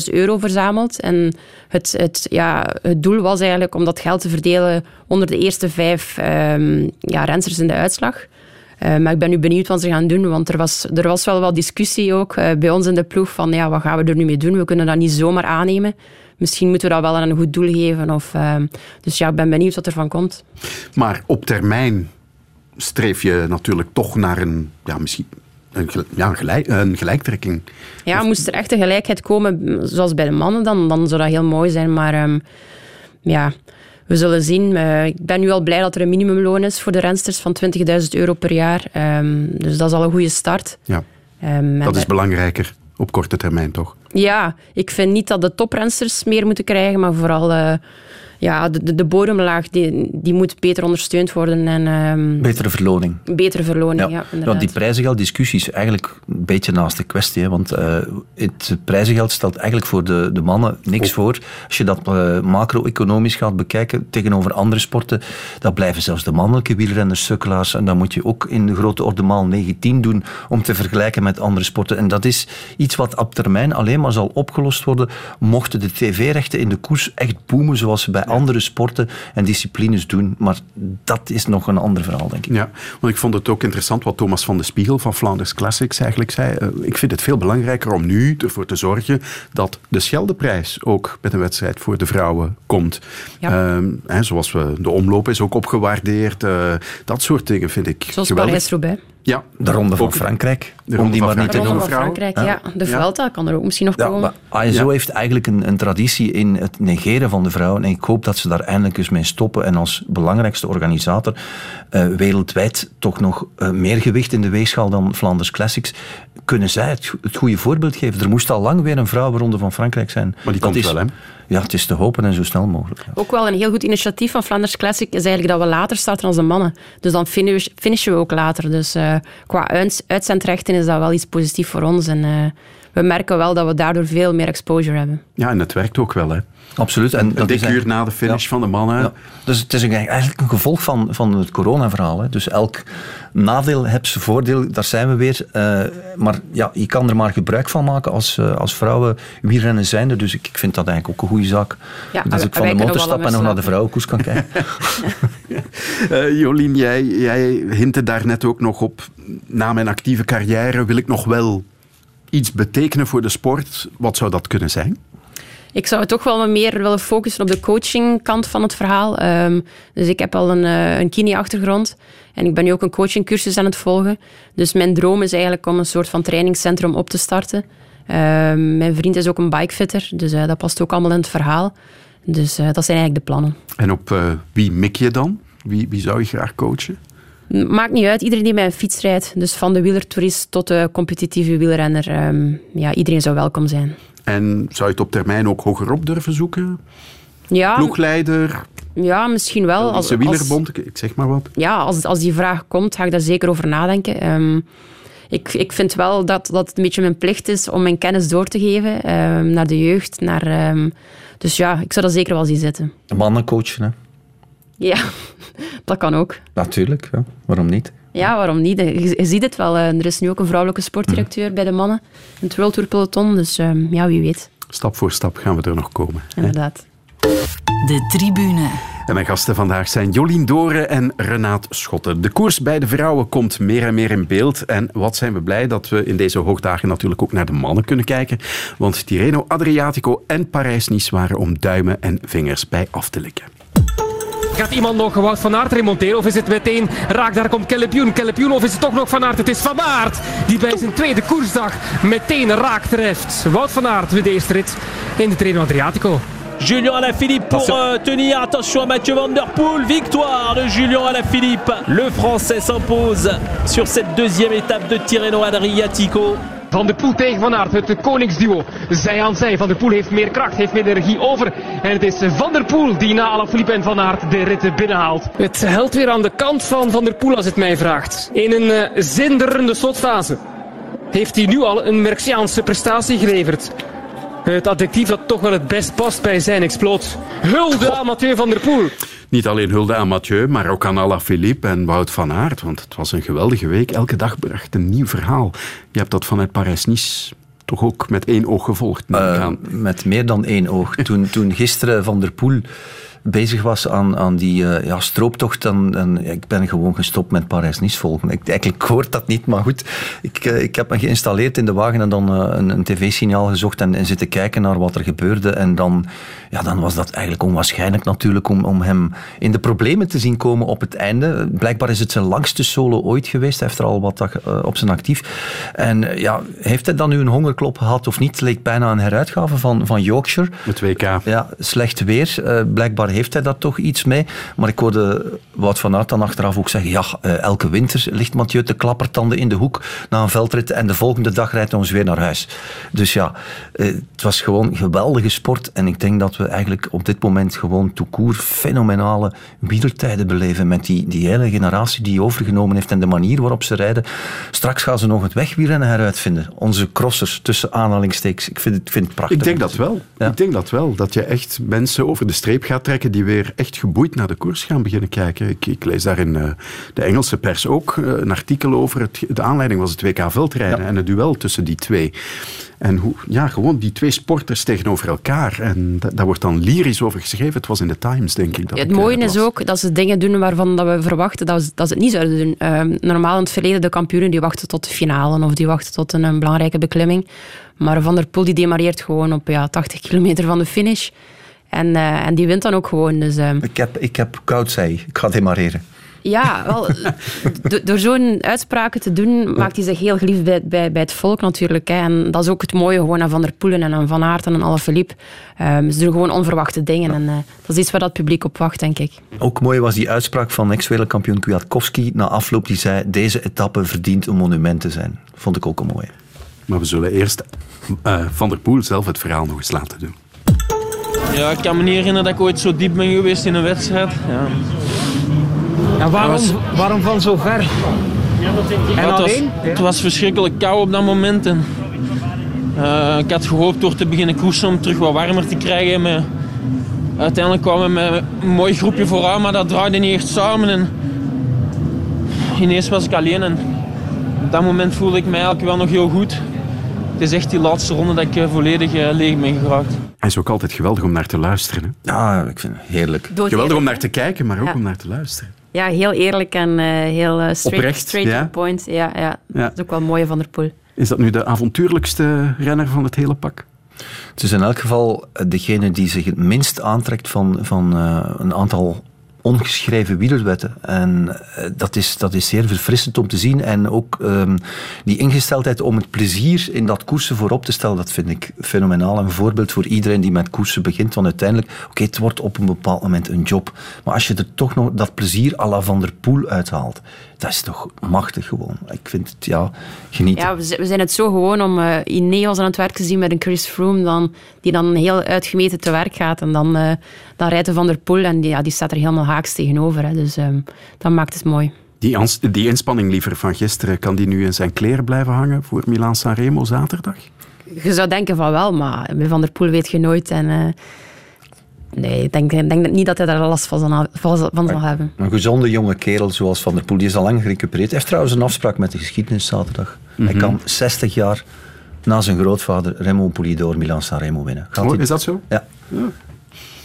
Speaker 4: 26.000 euro verzameld. En het, het, ja, het doel was eigenlijk om dat geld te verdelen onder de eerste vijf ehm ja, rensters in de uitslag. Eh, maar ik ben nu benieuwd wat ze gaan doen, want er was, er was wel wat discussie ook eh, bij ons in de ploeg van ja, wat gaan we er nu mee doen? We kunnen dat niet zomaar aannemen. Misschien moeten we dat wel aan een goed doel geven. Of, ehm, dus ja, ik ben benieuwd wat er van komt.
Speaker 9: Maar op termijn streef je natuurlijk toch naar een, ja, misschien een, ja, een, gelijk, een gelijktrekking.
Speaker 4: Ja, moest er echt een gelijkheid komen, zoals bij de mannen, dan, dan zou dat heel mooi zijn. Maar ehm, ja, we zullen zien. Eh, ik ben nu al blij dat er een minimumloon is voor de rensters van 20.000 euro per jaar. Ehm, dus dat is al een goede start.
Speaker 9: Ja,
Speaker 4: Ehm,
Speaker 9: dat is belangrijker op korte termijn, toch?
Speaker 4: Ja, ik vind niet dat de toprensters meer moeten krijgen, maar vooral eh, ja, de, de, de bodemlaag die, die moet beter ondersteund worden en ehm,
Speaker 5: Betere verloning.
Speaker 4: betere verloning. Ja,
Speaker 5: Ja,
Speaker 4: inderdaad.
Speaker 5: die prijzengelddiscussie is eigenlijk een beetje naast de kwestie. Hè, want eh, het prijzengeld stelt eigenlijk voor de, de mannen niks voor. Als je dat eh, macro-economisch gaat bekijken tegenover andere sporten, dan blijven zelfs de mannelijke wielrenners sukkelaars. En dan moet je ook in de grote orde maal 19 doen om te vergelijken met andere sporten. En dat is iets wat op termijn alleen maar zal opgelost worden mochten de tv-rechten in de koers echt boomen zoals ze bij andere sporten en disciplines doen. Maar dat is nog een ander verhaal, denk ik.
Speaker 9: Ja, want ik vond het ook interessant wat Thomas van de Spiegel van Flanders Classics eigenlijk zei. Eh, ik vind het veel belangrijker om nu ervoor te zorgen dat de Scheldeprijs ook met een wedstrijd voor de vrouwen komt.
Speaker 4: Ja.
Speaker 9: Ehm, hè, zoals we, de omloop is ook opgewaardeerd. eh, dat soort dingen vind ik
Speaker 4: Zoals
Speaker 9: geweldig.
Speaker 4: Parijs-Roubaix.
Speaker 9: Ja,
Speaker 5: De Ronde van
Speaker 9: Ook
Speaker 5: Frankrijk.
Speaker 9: de
Speaker 5: om
Speaker 9: Ronde
Speaker 5: die
Speaker 9: van
Speaker 5: maar niet
Speaker 4: De
Speaker 5: te
Speaker 9: Frankrijk.
Speaker 4: Ronde
Speaker 5: noemen.
Speaker 4: van. Frankrijk, ja. De
Speaker 9: Ja.
Speaker 4: Vuelta kan er ook misschien nog
Speaker 5: Ja,
Speaker 4: komen.
Speaker 5: maar ASO
Speaker 9: Ja.
Speaker 5: heeft eigenlijk een, een traditie in het negeren van de vrouwen. En ik hoop dat ze daar eindelijk eens mee stoppen. En als belangrijkste organisator eh, wereldwijd toch nog eh, meer gewicht in de weegschaal dan Flanders Classics. Kunnen zij het, het goede voorbeeld geven? Er moest al lang weer een vrouwenronde van Frankrijk zijn.
Speaker 9: Maar die
Speaker 5: Dat
Speaker 9: komt
Speaker 5: is,
Speaker 9: wel, hè?
Speaker 5: Ja, het is te hopen en zo snel mogelijk.
Speaker 4: Ook wel een heel goed initiatief van Flanders Classic is eigenlijk dat we later starten als de mannen. Dus dan finish- finishen we ook later. Dus eh, qua uitzendrechten is dat wel iets positiefs voor ons. En eh, we merken wel dat we daardoor veel meer exposure hebben.
Speaker 9: Ja, en het werkt ook wel, hè.
Speaker 5: Absoluut. En
Speaker 9: Een
Speaker 5: dat
Speaker 9: dik
Speaker 5: is
Speaker 9: uur na de finish
Speaker 5: Ja.
Speaker 9: van de mannen.
Speaker 5: Ja. Dus het is eigenlijk een gevolg van, van het coronaverhaal. Hè. Dus elk nadeel heeft zijn voordeel, daar zijn we weer. Eh, maar ja, je kan er maar gebruik van maken als, eh, als vrouwen wielrennen zijnde. Dus ik, ik vind dat eigenlijk ook een goede zaak.
Speaker 4: Ja,
Speaker 5: dat ik van de motor stap en nog naar de vrouwenkoers kan kijken. (laughs) (laughs)
Speaker 9: Eh, Jolien, jij, jij hintte daar net ook nog op. Na mijn actieve carrière wil ik nog wel iets betekenen voor de sport. Wat zou dat kunnen zijn?
Speaker 4: Ik zou toch wel meer willen focussen op de coachingkant van het verhaal. Ehm, dus ik heb al een, eh, een kine-achtergrond. En ik ben nu ook een coachingcursus aan het volgen. Dus mijn droom is eigenlijk om een soort van trainingscentrum op te starten. Ehm, mijn vriend is ook een bikefitter. Dus eh, dat past ook allemaal in het verhaal. Dus eh, dat zijn eigenlijk de plannen.
Speaker 9: En op wie mik je dan? Wie, wie zou je graag coachen?
Speaker 4: Maakt niet uit, iedereen die met een fiets rijdt. Dus van de wielertourist tot de competitieve wielrenner. ehm, ja, iedereen zou welkom zijn.
Speaker 9: En zou je het op termijn ook hogerop durven zoeken?
Speaker 4: Ja,
Speaker 9: Ploegleider,
Speaker 4: ja misschien wel.
Speaker 9: als, de wielerbond, ik- ik zeg maar wat.
Speaker 4: ja, als, als die vraag komt, ga ik daar zeker over nadenken. Ehm, ik, ik vind wel dat, dat het een beetje mijn plicht is om mijn kennis door te geven ehm, naar de jeugd. Naar, ehm, dus ja, ik zou dat zeker wel zien zitten.
Speaker 5: Mannen coachen, hè.
Speaker 4: Ja, (laughs) dat kan ook.
Speaker 5: natuurlijk. Ja. Waarom niet?
Speaker 4: Ja, waarom niet? Je, je ziet het wel. eh, Er is nu ook een vrouwelijke sportdirecteur bij de mannen. In het World Tour peloton. Dus ehm, ja, wie weet.
Speaker 9: Stap voor stap gaan we er nog komen. hè?
Speaker 4: Inderdaad.
Speaker 1: De tribune.
Speaker 9: En mijn gasten vandaag zijn Jolien Doren en Renaat Schotten. De koers bij de vrouwen komt meer en meer in beeld. En wat zijn we blij dat we in deze hoogdagen natuurlijk ook naar de mannen kunnen kijken. Want Tirreno Adriatico en Parijs-Nice waren om duimen en vingers bij af te likken.
Speaker 12: Gaat iemand nog Wout van Aert remonteren of is het meteen raak? Daar komt Kellepioen. Kellepioen of is het toch nog Van Aert? Het is Van Aert die bij zijn tweede koersdag meteen raak treft. Wout van Aert wint de eerste rit in de Treno Adriatico.
Speaker 13: Julien Alaphilippe pour euh, tenir. Attention à Mathieu Van Der Poel. Victoire de Julien Alaphilippe. Le Français s'impose sur cette deuxième étape de Tirreno Adriatico.
Speaker 12: Van der Poel tegen Van Aert, het koningsduo. Zij aan zij. Van der Poel heeft meer kracht, heeft meer energie over. En het is Van der Poel die na Alaphilippe en Van Aert de ritten binnenhaalt. Het helpt weer aan de kant van Van der Poel als het mij vraagt. In een eh, zinderende slotfase heeft hij nu al een Merciaanse prestatie geleverd. Het adjectief dat toch wel het best past bij zijn exploot. Hulde aan Mathieu van der Poel.
Speaker 9: Niet alleen hulde aan Mathieu, maar ook aan Alaphilippe en Wout van Aert. Want het was een geweldige week. Elke dag bracht een nieuw verhaal. Je hebt dat vanuit Parijs-Nice toch ook met één oog gevolgd. aan.
Speaker 5: met meer dan één oog. Toen, toen gisteren Van der Poel bezig was aan, aan die eh, ja, strooptocht, dan, ik ben gewoon gestopt met Parijs-Nice volgen. Ik, eigenlijk hoort dat niet, maar goed. Ik, eh, ik heb me geïnstalleerd in de wagen en dan eh, een, een tv-signaal gezocht en, en zitten kijken naar wat er gebeurde. En dan, ja, dan was dat eigenlijk onwaarschijnlijk natuurlijk om, om hem in de problemen te zien komen op het einde. Blijkbaar is het zijn langste solo ooit geweest. Hij heeft er al wat op zijn actief. En ja, heeft hij dan nu een hongerklop gehad of niet? Het leek bijna een heruitgave van, van Yorkshire.
Speaker 9: Het WK.
Speaker 5: Ja, slecht weer. Blijkbaar heeft hij daar toch iets mee. Maar ik hoorde Wout van Aert dan achteraf ook zeggen... Ja, eh, elke winter ligt Mathieu te klappertanden in de hoek na een veldrit en de volgende dag rijdt hij ons weer naar huis. Dus ja, eh, het was gewoon geweldige sport. En ik denk dat we eigenlijk op dit moment gewoon toekoer fenomenale wielertijden beleven met die, die hele generatie die overgenomen heeft en de manier waarop ze rijden. Straks gaan ze nog het wegwielrennen heruitvinden. Onze crossers, tussen aanhalingstekens. Ik vind het, ik vind het prachtig.
Speaker 9: Ik denk dat wel.
Speaker 5: Ja.
Speaker 9: Ik denk dat wel. Dat je echt mensen over de streep gaat trekken die weer echt geboeid naar de koers gaan beginnen kijken. Ik, ik lees daar in eh, de Engelse pers ook eh, een artikel over. Het, de aanleiding was het WK veldrijden
Speaker 5: Ja.
Speaker 9: en het duel tussen die twee. En hoe, ja, gewoon die twee sporters tegenover elkaar. En da- daar wordt dan lyrisch over geschreven. Het was in de Times, denk ik. Dat
Speaker 4: Het
Speaker 9: ik, eh,
Speaker 4: mooie is ook dat ze dingen doen waarvan dat we verwachten dat ze, dat ze het niet zouden doen. Ehm, normaal in het verleden, de kampioenen die wachten tot de finale of die wachten tot een, een belangrijke beklimming. Maar Van der Poel die demareert gewoon op ja, 80 kilometer van de finish. En, eh, en die wint dan ook gewoon. Dus, ehm,
Speaker 5: Ik heb, ik heb koud, zei hij. Ik ga demareren.
Speaker 4: Ja, wel, door zo'n uitspraken te doen, maakt hij zich heel geliefd bij, bij, bij het volk natuurlijk. Hè. En dat is ook het mooie gewoon aan Van der Poelen en aan Van Aert en aan Alaphilippe. Um, ze doen gewoon onverwachte dingen en uh, dat is iets waar dat publiek op wacht, denk ik.
Speaker 5: Ook mooi was die uitspraak van ex-wereldkampioen Kwiatkowski na afloop. Die zei, deze etappe verdient een monument te zijn. Vond ik ook een mooie.
Speaker 9: Maar we zullen eerst uh, Van der Poel zelf het verhaal nog eens laten doen.
Speaker 14: Ja, ik kan me niet herinneren dat ik ooit zo diep ben geweest in een wedstrijd. Ja.
Speaker 15: Ja, waarom, waarom van zo ver?
Speaker 14: En het, was, het was verschrikkelijk koud op dat moment. En, uh, ik had gehoopt door te beginnen koersen om terug wat warmer te krijgen. Maar uiteindelijk kwamen we met een mooi groepje vooraan, maar dat draaide niet echt samen. En ineens was ik alleen. En op dat moment voelde ik mij eigenlijk wel nog heel goed. Het is echt die laatste ronde dat ik eh, volledig uh, leeg ben geraakt.
Speaker 9: Hij is ook altijd geweldig om naar te luisteren. Hè?
Speaker 5: Ja, ik vind het heerlijk.
Speaker 9: Geweldig om naar te kijken, maar ook ja. om naar te luisteren.
Speaker 4: Ja, heel eerlijk en uh, heel uh, straight,
Speaker 9: Oprecht,
Speaker 4: straight
Speaker 9: ja?
Speaker 4: to the point. Ja, ja, ja. Dat is ook wel mooi van der Poel.
Speaker 9: Is dat nu de avontuurlijkste renner van het hele pak?
Speaker 5: Het is in elk geval degene die zich het minst aantrekt van, van uh, een aantal ongeschreven wielerwetten. En dat is, dat is zeer verfrissend om te zien. En ook um, die ingesteldheid om het plezier in dat koersen voorop te stellen, dat vind ik fenomenaal. Een voorbeeld voor iedereen die met koersen begint. Want uiteindelijk, oké, het wordt op een bepaald moment een job. Maar als je er toch nog dat plezier à la Van der Poel uithaalt, dat is toch machtig gewoon. Ik vind het, ja, genieten.
Speaker 4: Ja, we zijn het zo gewoon om uh, Ineos aan het werk te zien met een Chris Froome, dan, die dan heel uitgemeten te werk gaat. En dan, uh, dan rijdt Van der Poel en die, ja, die staat er helemaal haaks tegenover. Hè. Dus um, dat maakt het mooi.
Speaker 9: Die, die inspanning liever van gisteren, kan die nu in zijn kleren blijven hangen voor Milaan-San Remo zaterdag?
Speaker 4: Je zou denken van wel, maar bij Van der Poel weet je nooit. En, uh, Nee, ik denk, denk niet dat hij daar last van zal, van zal hebben.
Speaker 5: Een gezonde jonge kerel zoals Van der Poel, die is al lang gerecupereerd. Hij heeft trouwens een afspraak met de geschiedenis zaterdag. Mm -hmm. Hij kan 60 jaar na zijn grootvader Remo Pulidor Milan-San Remo winnen.
Speaker 9: Gaat oh, is dat zo?
Speaker 5: Ja.
Speaker 9: ja.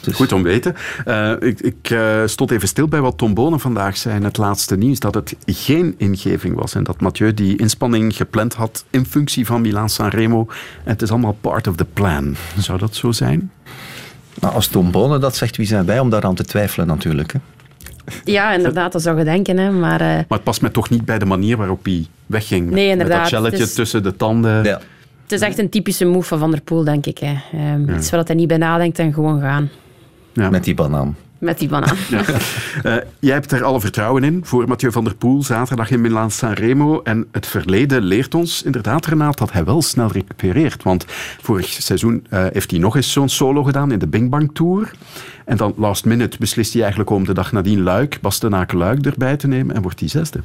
Speaker 9: Dus. Goed om weten. Uh, ik ik uh, stond even stil bij wat Tom Bonen vandaag zei in het laatste nieuws. Dat het geen ingeving was. En dat Mathieu die inspanning gepland had in functie van Milan-San Remo. En het is allemaal part of the plan. Zou dat zo zijn?
Speaker 5: Nou, als Tom Bonen dat zegt, wie zijn wij om daaraan te twijfelen natuurlijk. Hè?
Speaker 4: Ja, inderdaad, dat zou je denken. Hè. Maar, uh...
Speaker 9: maar het past mij toch niet bij de manier waarop hij wegging.
Speaker 4: Nee,
Speaker 9: met, met dat shelletje
Speaker 4: is...
Speaker 9: tussen de tanden.
Speaker 5: Ja.
Speaker 4: Het is echt een typische move van Van der Poel, denk ik. Hè. Um, ja. Iets waar hij niet bij nadenkt en gewoon gaan.
Speaker 5: Ja. Met die banaan.
Speaker 4: Met die banaan.
Speaker 9: Ja. Uh, jij hebt er alle vertrouwen in voor Mathieu van der Poel zaterdag in Milaan San Remo. En het verleden leert ons inderdaad, Renaat, dat hij wel snel recupereert. Want vorig seizoen uh, heeft hij nog eens zo'n solo gedaan in de Bing Bang Tour. En dan last minute beslist hij eigenlijk om de dag nadien Luik, Bastenaken Luik erbij te nemen en wordt hij zesde.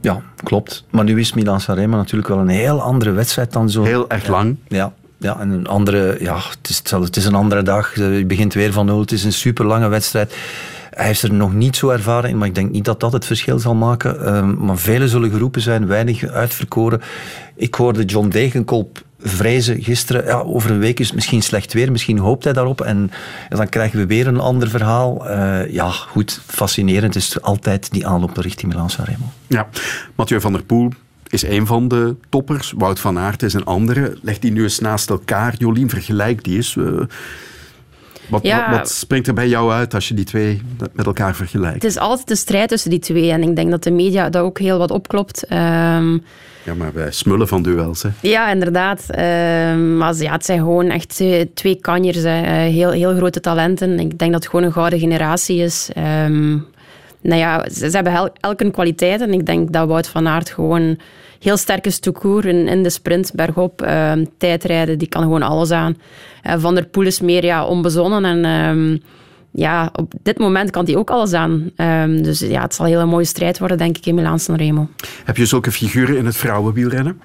Speaker 5: Ja, klopt. Maar nu is Milan San Remo natuurlijk wel een heel andere wedstrijd dan zo.
Speaker 9: Heel erg lang.
Speaker 5: Ja. Ja, en een andere, ja, het is, het is een andere dag. Je begint weer van nul. Het is een super lange wedstrijd. Hij heeft er nog niet zo ervaren in, maar ik denk niet dat dat het verschil zal maken. Um, maar velen zullen geroepen zijn, weinig uitverkoren. Ik hoorde John Degenkolb vrezen gisteren. Ja, over een week is het misschien slecht weer. Misschien hoopt hij daarop. En dan krijgen we weer een ander verhaal. Uh, ja, goed, fascinerend is altijd die aanloop richting Milan-San Remo.
Speaker 9: Ja, Mathieu van der Poel is een van de toppers. Wout van Aert is een andere. Leg die nu eens naast elkaar. Jolien, vergelijk die eens. Uh, wat, ja, wat, wat, springt er bij jou uit als je die twee met elkaar vergelijkt?
Speaker 4: Het is altijd de strijd tussen die twee. En ik denk dat de media dat ook heel wat opklopt. Um,
Speaker 9: ja, maar wij smullen van duels, hè?
Speaker 4: Ja, inderdaad. Um, maar ja, het zijn gewoon echt twee, twee kanjers. Hè. Heel, heel grote talenten. Ik denk dat het gewoon een gouden generatie is. Um, nou ja, ze, ze hebben el, elk een kwaliteit. En ik denk dat Wout van Aert gewoon heel sterk is toekoer in, in de sprint, bergop, uh, tijdrijden. Die kan gewoon alles aan. Uh, van der Poel is meer ja, onbezonnen. En um, ja, op dit moment kan hij ook alles aan. Um, dus ja, het zal een hele mooie strijd worden, denk ik, in Milaan-San Remo.
Speaker 9: Heb je zulke figuren in het vrouwenwielrennen?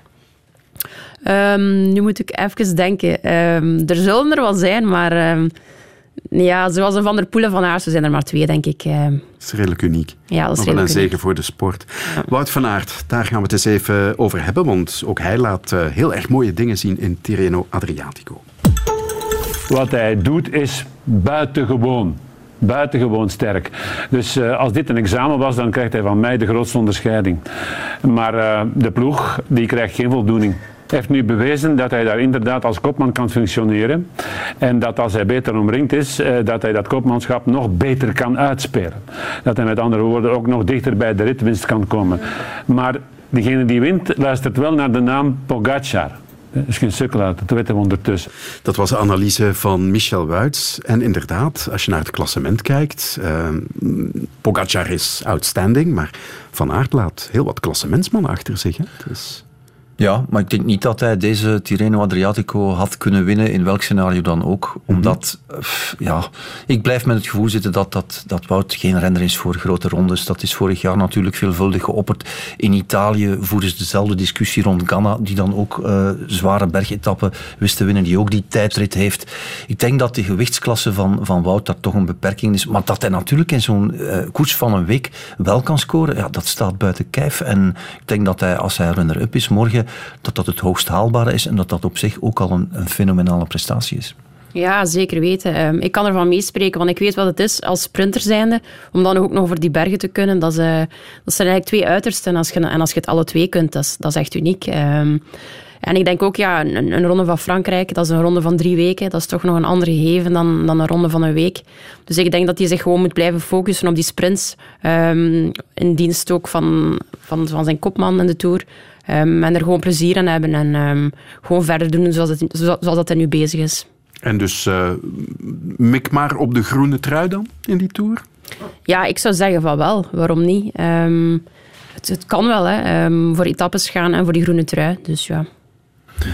Speaker 4: Um, nu moet ik even denken. er zullen er wel zijn, maar... Ja, zoals een Van der Poelen van Aert, zijn er maar twee, denk ik.
Speaker 9: Dat is redelijk uniek.
Speaker 4: Ja, dat is
Speaker 9: wel een zegen voor de sport. Ja. Wout van Aert, daar gaan we het eens even over hebben, want ook hij laat uh, heel erg mooie dingen zien in Tirreno Adriatico.
Speaker 16: Wat hij doet is buitengewoon. Buitengewoon sterk. Dus uh, als dit een examen was, dan krijgt hij van mij de grootste onderscheiding. Maar uh, de ploeg, die krijgt geen voldoening. Heeft nu bewezen dat hij daar inderdaad als kopman kan functioneren. En dat als hij beter omringd is, eh, dat hij dat kopmanschap nog beter kan uitspelen. Dat hij met andere woorden ook nog dichter bij de ritwinst kan komen. Maar degene die wint, luistert wel naar de naam Pogacar. Dat is geen sukkel uit, dat weten we ondertussen.
Speaker 9: Dat was de analyse van Michel Wuits. En inderdaad, als je naar het klassement kijkt, uh, Pogacar is outstanding, maar Van Aert laat heel wat klassementsmannen achter zich. Dus...
Speaker 5: Ja, maar ik denk niet dat hij deze Tirreno Adriatico had kunnen winnen in welk scenario dan ook. Mhm. Omdat, ja, ik blijf met het gevoel zitten dat, dat, dat Wout geen renner is voor grote rondes. Dat is vorig jaar natuurlijk veelvuldig geopperd. In Italië voeren ze dezelfde discussie rond Ganna, die dan ook uh, zware bergetappen wist te winnen, die ook die tijdrit heeft. Ik denk dat de gewichtsklasse van, van Wout daar toch een beperking is. Maar dat hij natuurlijk in zo'n uh, koers van een week wel kan scoren, ja, dat staat buiten kijf. En ik denk dat hij, als hij runner-up is morgen, dat dat het hoogst haalbare is en dat dat op zich ook al een, een fenomenale prestatie is.
Speaker 4: Ja, zeker weten. Ehm, ik kan ervan meespreken, want ik weet wat het is als sprinter zijnde, om dan ook nog over die bergen te kunnen. Dat, is, uh, dat zijn eigenlijk twee uitersten. En als je, en als je het alle twee kunt, dat is, dat is echt uniek. Ehm, en ik denk ook, ja, een, een, ronde van Frankrijk, dat is een ronde van drie weken. Dat is toch nog een ander gegeven dan, dan een ronde van een week. Dus ik denk dat hij zich gewoon moet blijven focussen op die sprints. Um, in dienst ook van, van, van zijn kopman in de Tour. Um, en er gewoon plezier aan hebben en um, gewoon verder doen zoals, het, zoals dat hij nu bezig is.
Speaker 9: En dus uh, mik maar op de groene trui dan in die Tour?
Speaker 4: Ja, ik zou zeggen van wel. Waarom niet? Um, het, het, kan wel, hè. voor etappes gaan en voor die groene trui. Dus ja.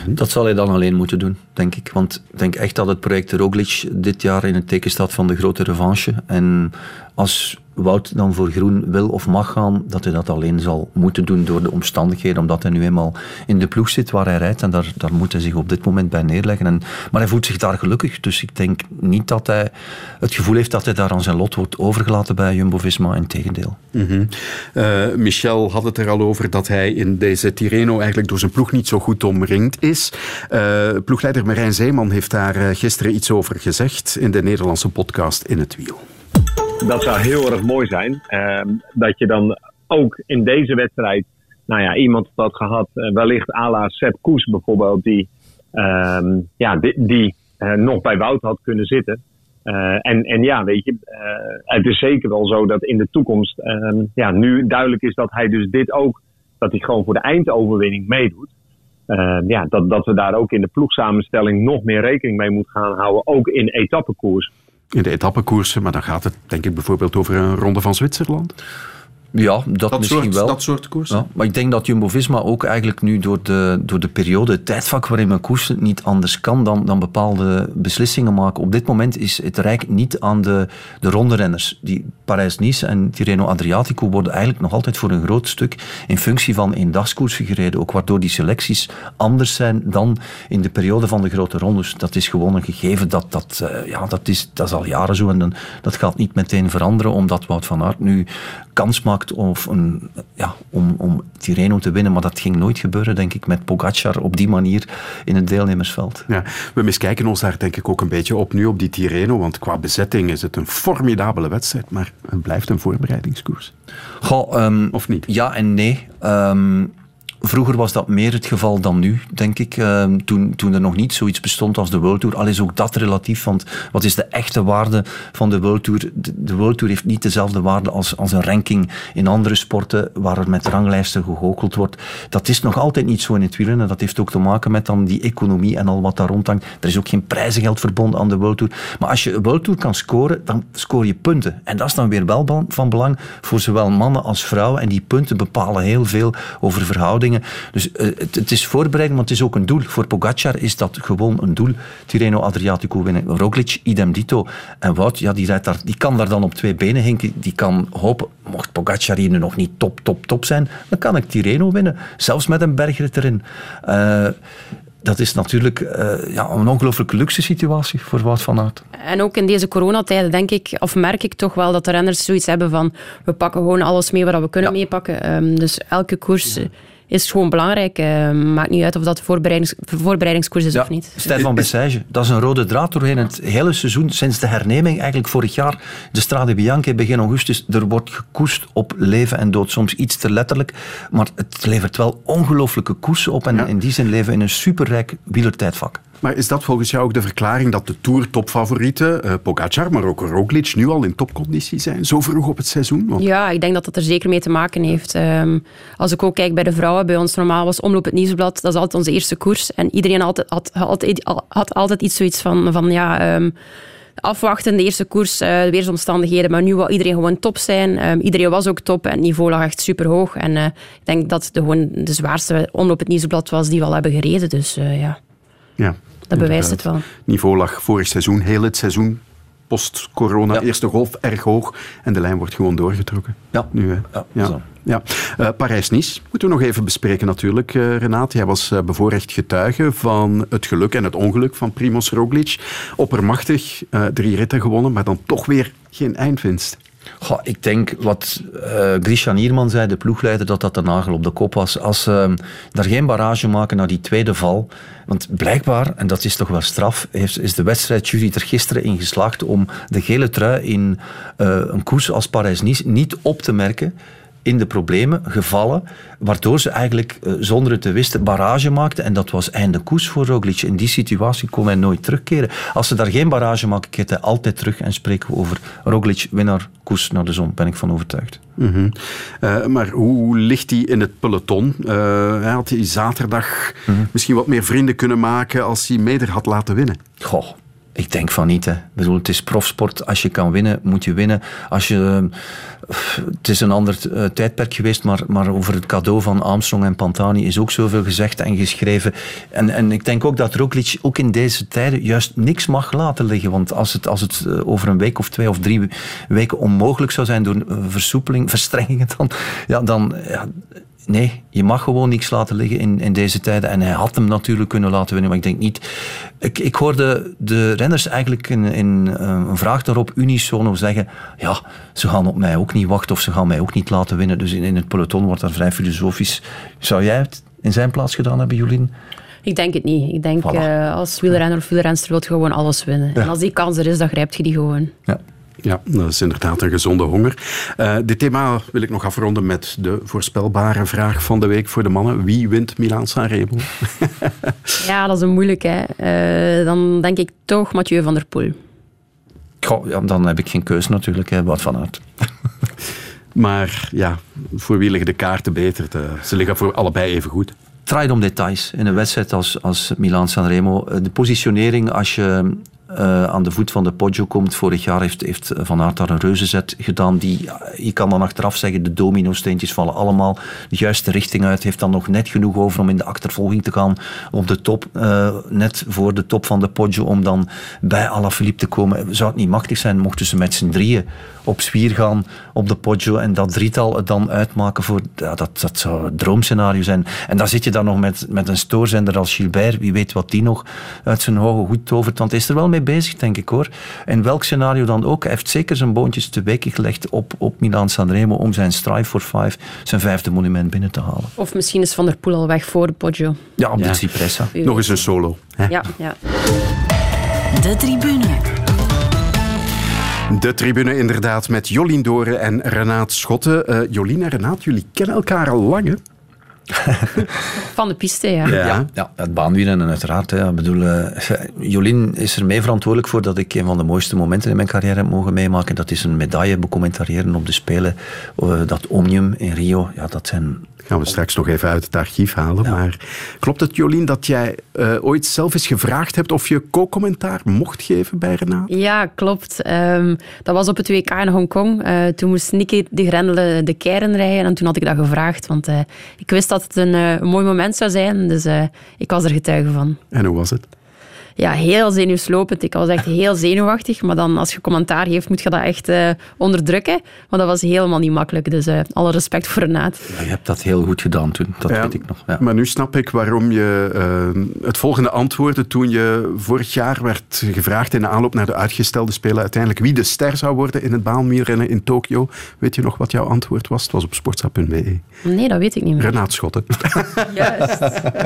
Speaker 5: Dat zal hij dan alleen moeten doen, denk ik. Want ik denk echt dat het project Roglic dit jaar in het teken staat van de grote revanche. En als Wout dan voor groen wil of mag gaan, dat hij dat alleen zal moeten doen door de omstandigheden, omdat hij nu eenmaal in de ploeg zit waar hij rijdt en daar, daar moet hij zich op dit moment bij neerleggen. En, maar hij voelt zich daar gelukkig, dus ik denk niet dat hij het gevoel heeft dat hij daar aan zijn lot wordt overgelaten bij Jumbo-Visma, in tegendeel.
Speaker 9: Mm Michel had het er al over dat hij in deze Tirreno eigenlijk door zijn ploeg niet zo goed omringd is. Uh, ploegleider Marijn Zeeman heeft daar eh, gisteren iets over gezegd in de Nederlandse podcast In het Wiel
Speaker 17: dat zou heel erg mooi zijn. Ehm, dat je dan ook in deze wedstrijd, nou ja, iemand had gehad, uh, wellicht à la Sepp Koes bijvoorbeeld, die, ehm, ja, die, die uh, nog bij Wout had kunnen zitten. Uh, en, en ja, weet je, het is zeker wel zo dat in de toekomst, ehm, ja, nu duidelijk is dat hij dus dit ook, dat hij gewoon voor de eindoverwinning meedoet. ja, dat, dat we daar ook in de ploegsamenstelling nog meer rekening mee moeten gaan houden, ook in etappekoers
Speaker 9: in de etappekoersen, maar dan gaat het denk ik bijvoorbeeld over een ronde van Zwitserland.
Speaker 5: Ja, dat, misschien
Speaker 9: soort,
Speaker 5: wel.
Speaker 9: Dat soort koers.
Speaker 5: Ja, maar ik denk dat Jumbo-Visma ook eigenlijk nu door de, door de periode, het tijdvak waarin men koersen, niet anders kan dan, dan bepaalde beslissingen maken. Op dit moment is het Rijk niet aan de, de rondrenners. Die Parijs-Nice en Tirreno Adriatico worden eigenlijk nog altijd voor een groot stuk in functie van eendagskoersen gereden. Ook waardoor die selecties anders zijn dan in de periode van de grote rondes. Dat is gewoon een gegeven dat, dat, uh, ja, dat, is, dat is al jaren zo en dan, dat gaat niet meteen veranderen omdat Wout van Aert nu kans maakt of een, ja, om, om Tirreno te winnen. Maar dat ging nooit gebeuren, denk ik, met Pogacar op die manier in het deelnemersveld.
Speaker 9: Ja, we miskijken ons daar denk ik ook een beetje op nu, op die Tirreno. Want qua bezetting is het een formidabele wedstrijd. Maar het blijft een voorbereidingskoers.
Speaker 5: Goh, um,
Speaker 9: of niet?
Speaker 5: Ja en nee. Um, Vroeger was dat meer het geval dan nu, denk ik. Ehm, toen, toen er nog niet zoiets bestond als de World Tour. Al is ook dat relatief, want wat is de echte waarde van de World Tour? De, World Tour heeft niet dezelfde waarde als, als een ranking in andere sporten waar er met ranglijsten gegoocheld wordt. Dat is nog altijd niet zo in het wielrennen. Dat heeft ook te maken met dan die economie en al wat daar rondhangt. Er is ook geen prijzengeld verbonden aan de World Tour. Maar als je een World Tour kan scoren, dan scoor je punten. En dat is dan weer wel van belang voor zowel mannen als vrouwen. En die punten bepalen heel veel over dus uh, het, het, is voorbereiding, maar het is ook een doel. Voor Pogacar is dat gewoon een doel. Tirreno Adriatico winnen. Roglic, idem dito. En Wout, ja, die, rijdt daar, die kan daar dan op twee benen hinken. Die kan hopen, mocht Pogacar hier nu nog niet top, top, top zijn, dan kan ik Tirreno winnen. Zelfs met een bergrit erin. Uh, dat is natuurlijk uh, ja, een ongelooflijke luxe situatie voor Wout van Aert.
Speaker 4: En ook in deze coronatijden denk ik, of merk ik toch wel dat de renners zoiets hebben van we pakken gewoon alles mee wat we kunnen ja. meepakken. Um, dus elke koers is gewoon belangrijk. Uh, maakt niet uit of dat voorbereidings, voorbereidingskoers is of niet.
Speaker 5: Stefan Bessage, dat is een rode draad doorheen het hele seizoen. Sinds de herneming, eigenlijk vorig jaar, de Strade Bianche begin augustus. Er wordt gekoest op leven en dood. Soms iets te letterlijk, maar het levert wel ongelooflijke koersen op. En in die zin leven we in een superrijk wielertijdvak.
Speaker 9: Maar is dat volgens jou ook de verklaring dat de Tour-topfavorieten, uh, Pogacar, maar ook Roglic, nu al in topconditie zijn, zo vroeg op het seizoen?
Speaker 4: Ja, ik denk dat dat er zeker mee te maken heeft. Um, als ik ook kijk bij de vrouwen, bij ons normaal was Omloop het Nieuwsblad, dat is altijd onze eerste koers. En iedereen altijd, had, altijd, had altijd iets zoiets van, van ja... Um, afwachten, de eerste koers, uh, de weersomstandigheden. Maar nu wil iedereen gewoon top zijn. Um, iedereen was ook top en het niveau lag echt super hoog. En uh, ik denk dat de, gewoon de zwaarste omloop het nieuwsblad was die we al hebben gereden. Dus uh, ja.
Speaker 9: Ja,
Speaker 4: dat bewijst het wel.
Speaker 9: niveau lag vorig seizoen, heel het seizoen, post-corona, eerste golf, erg hoog. En de lijn wordt gewoon doorgetrokken.
Speaker 5: Ja.
Speaker 9: Nu, hè.
Speaker 5: ja.
Speaker 9: ja. ja. Uh, Parijs-Nice moeten we nog even bespreken natuurlijk, uh, Renate. Jij was uh, bevoorrecht getuige van het geluk en het ongeluk van Primoz Roglic. Oppermachtig, drie ritten gewonnen, maar dan toch weer geen eindwinst.
Speaker 5: Ik denk wat uh, Grisha Nierman zei, de ploegleider, dat dat de nagel op de kop was. Als ze uh, daar geen barrage maken naar die tweede val. Want blijkbaar, en dat is toch wel straf, heeft, is de wedstrijdjury er gisteren in geslaagd om de gele trui in uh, een koers als Parijs-Nice niet op te merken in de problemen gevallen, waardoor ze eigenlijk uh, zonder het te wisten barrage maakten. En dat was einde koers voor Roglic. In die situatie kon hij nooit terugkeren. Als ze daar geen barrage maken, keert hij altijd terug en spreken we over Roglic, winnaar, koers naar de zon. Ben ik van overtuigd.
Speaker 9: Mm -hmm. uh, maar hoe ligt hij in het peloton? Uh, had hij zaterdag mm -hmm. misschien wat meer vrienden kunnen maken als hij Meder had laten winnen?
Speaker 5: Goh. Ik denk van niet. Hè. Het is profsport. Als je kan winnen, moet je winnen. Als je, het is een ander uh, tijdperk geweest, maar, maar over het cadeau van Armstrong en Pantani is ook zoveel gezegd en geschreven. En, en ik denk ook dat Roglic ook in deze tijden juist niks mag laten liggen. Want als het, als het over een week of twee of drie weken onmogelijk zou zijn door versoepeling, (laughs) verstrengingen, dan, ja, dan ja, nee, je mag gewoon niks laten liggen in, in deze tijden. En hij had hem natuurlijk kunnen laten winnen, maar ik denk niet... Ik, ik hoorde de renners eigenlijk in, in een vraag daarop unisono zeggen ja, ze gaan op mij ook niet wachten of ze gaan mij ook niet laten winnen. Dus in, in het peloton wordt daar vrij filosofisch. Zou jij het in zijn plaats gedaan hebben, Jolien?
Speaker 4: Ik denk het niet. Ik denk, voilà. uh, als wielrenner of wielrenster wil je gewoon alles winnen. Ja. En als die kans er is, dan grijpt je die gewoon.
Speaker 9: Ja. Ja, dat is inderdaad een gezonde honger. Uh, dit thema wil ik nog afronden met de voorspelbare vraag van de week voor de mannen. Wie wint Milaan-San Remo? (laughs)
Speaker 4: ja, dat is een moeilijke. Uh, dan denk ik toch Mathieu van der Poel.
Speaker 5: Goh, ja, dan heb ik geen keus natuurlijk, hè, wat vanuit. (laughs)
Speaker 9: maar ja, voor wie liggen de kaarten beter? De, ze liggen voor allebei even goed.
Speaker 5: Het draait om details in een wedstrijd als, als Milaan-San Remo. De positionering, als je uh, aan de voet van de Poggio komt. Vorig jaar heeft, heeft Van Aert daar een reuzenzet gedaan. Die, je kan dan achteraf zeggen, de domino-steentjes vallen allemaal de juiste richting uit. Heeft dan nog net genoeg over om in de achtervolging te gaan op de top. Uh, net voor de top van de Poggio om dan bij Alaphilippe te komen. Zou het niet machtig zijn mochten ze met z'n drieën op zwier gaan op de Poggio en dat drietal het dan uitmaken voor... Ja, dat, dat zou een droomscenario zijn. En daar zit je dan nog met, met een stoorzender als Gilbert. Wie weet wat die nog uit zijn hoge goed tovert. Want hij is er wel mee bezig, denk ik hoor. En welk scenario dan ook. Hij heeft zeker zijn boontjes te weken gelegd op, op Milan Sanremo om zijn Strive for Five, zijn vijfde monument binnen te halen.
Speaker 4: Of misschien is Van der Poel al weg voor de Poggio.
Speaker 5: Ja, op ja. de Cipressa.
Speaker 9: Nog eens een solo. Hè?
Speaker 4: Ja, ja.
Speaker 1: De tribune.
Speaker 9: De tribune inderdaad met Jolien Doren en Renaat Schotten. Uh, Jolien en Renaat, jullie kennen elkaar al lang, hè? (laughs)
Speaker 4: Van de piste, ja.
Speaker 5: Ja, ja, ja het baanwielrennen uiteraard. Hè. Ik bedoel, uh, Jolien is er mee verantwoordelijk voor dat ik een van de mooiste momenten in mijn carrière heb mogen meemaken. Dat is een medaille becommentariëren op de Spelen. Uh, dat Omnium in Rio, ja, dat zijn
Speaker 9: gaan we straks nog even uit het archief halen. Ja. Maar klopt het, Jolien, dat jij uh, ooit zelf eens gevraagd hebt of je co-commentaar mocht geven bij Renaat?
Speaker 4: Ja, klopt. Um, dat was op het WK in Hongkong. Uh, toen moest Nicky de Grendelen de keiren rijden en toen had ik dat gevraagd. Want uh, ik wist dat het een, een, mooi moment zou zijn, dus ik was er getuige van.
Speaker 9: En hoe was het?
Speaker 4: Ja, heel zenuwslopend. Ik was echt heel zenuwachtig. Maar dan als je commentaar geeft, moet je dat echt uh, onderdrukken. Maar dat was helemaal niet makkelijk. Dus uh, alle respect voor Renaat.
Speaker 5: Ja, je hebt dat heel goed gedaan toen. Dat weet ik nog. Ja.
Speaker 9: Maar nu snap ik waarom je uh, het volgende antwoordde toen je vorig jaar werd gevraagd in de aanloop naar de uitgestelde Spelen uiteindelijk wie de ster zou worden in het baanwielrennen in Tokio. Weet je nog wat jouw antwoord was? Het was op sportsa.be.
Speaker 4: Nee, dat weet ik niet meer.
Speaker 9: Renaat Schotten. (laughs)
Speaker 4: Juist.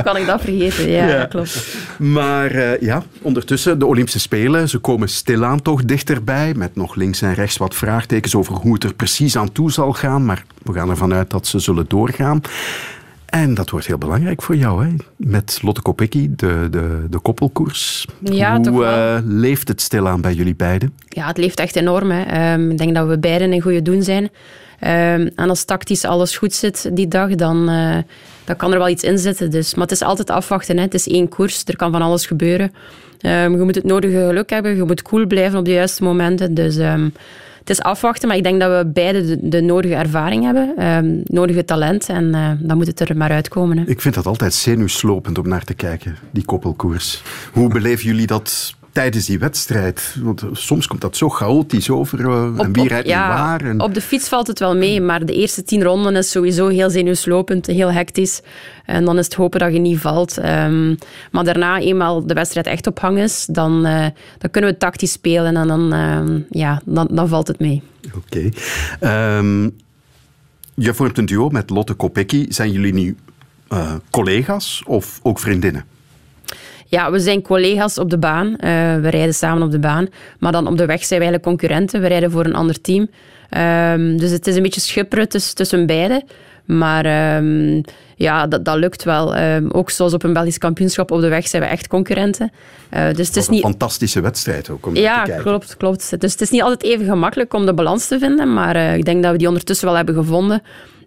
Speaker 4: Kan ik dat vergeten? Ja, ja. klopt.
Speaker 9: Maar uh, ja, ondertussen, de Olympische Spelen, ze komen stilaan toch dichterbij, met nog links en rechts wat vraagtekens over hoe het er precies aan toe zal gaan, maar we gaan ervan uit dat ze zullen doorgaan. En dat wordt heel belangrijk voor jou, hè? met Lotte Kopecky, de, de, de koppelkoers.
Speaker 4: Ja,
Speaker 9: Hoe. Uh, leeft het stilaan bij jullie beiden?
Speaker 4: Ja, het leeft echt enorm. Hè. Um, ik denk dat we beiden in goede doen zijn. Um, en als tactisch alles goed zit die dag, dan, uh, dan kan er wel iets in zitten. Dus. Maar het is altijd afwachten. Hè. Het is één koers, er kan van alles gebeuren. Um, je moet het nodige geluk hebben, je moet cool blijven op de juiste momenten. Dus het is afwachten, maar ik denk dat we beide de, nodige ervaring hebben, um, nodige talent en uh, dan moet het er maar uitkomen. Hè.
Speaker 9: Ik vind dat altijd zenuwslopend om naar te kijken, die koppelkoers. Hoe beleven jullie dat tijdens die wedstrijd? Want soms komt dat zo chaotisch over uh,
Speaker 4: op,
Speaker 9: en wie rijdt
Speaker 4: ja,
Speaker 9: waar. En...
Speaker 4: Op de fiets valt het wel mee, maar de eerste tien ronden is sowieso heel zenuwslopend, heel hectisch. En dan is het hopen dat je niet valt. Um, maar daarna, eenmaal de wedstrijd echt op hang is, dan, uh, dan kunnen we tactisch spelen en dan, uh, ja, dan, dan valt het mee.
Speaker 9: Oké. Okay. Um, je vormt een duo met Lotte Kopecky. Zijn jullie nu collega's of ook vriendinnen?
Speaker 4: Ja, we zijn collega's op de baan. Uh, we rijden samen op de baan. Maar dan op de weg zijn we eigenlijk concurrenten. We rijden voor een ander team. Um, dus het is een beetje schipperen tussen, tussen beiden. Maar um, ja, dat, dat lukt wel. Um, ook zoals op een Belgisch kampioenschap op de weg zijn we echt concurrenten. Uh, dus het is
Speaker 9: een
Speaker 4: niet...
Speaker 9: fantastische wedstrijd ook om
Speaker 4: ja,
Speaker 9: te kijken.
Speaker 4: klopt, klopt. Dus het is niet altijd even gemakkelijk om de balans te vinden. Maar uh, ik denk dat we die ondertussen wel hebben gevonden.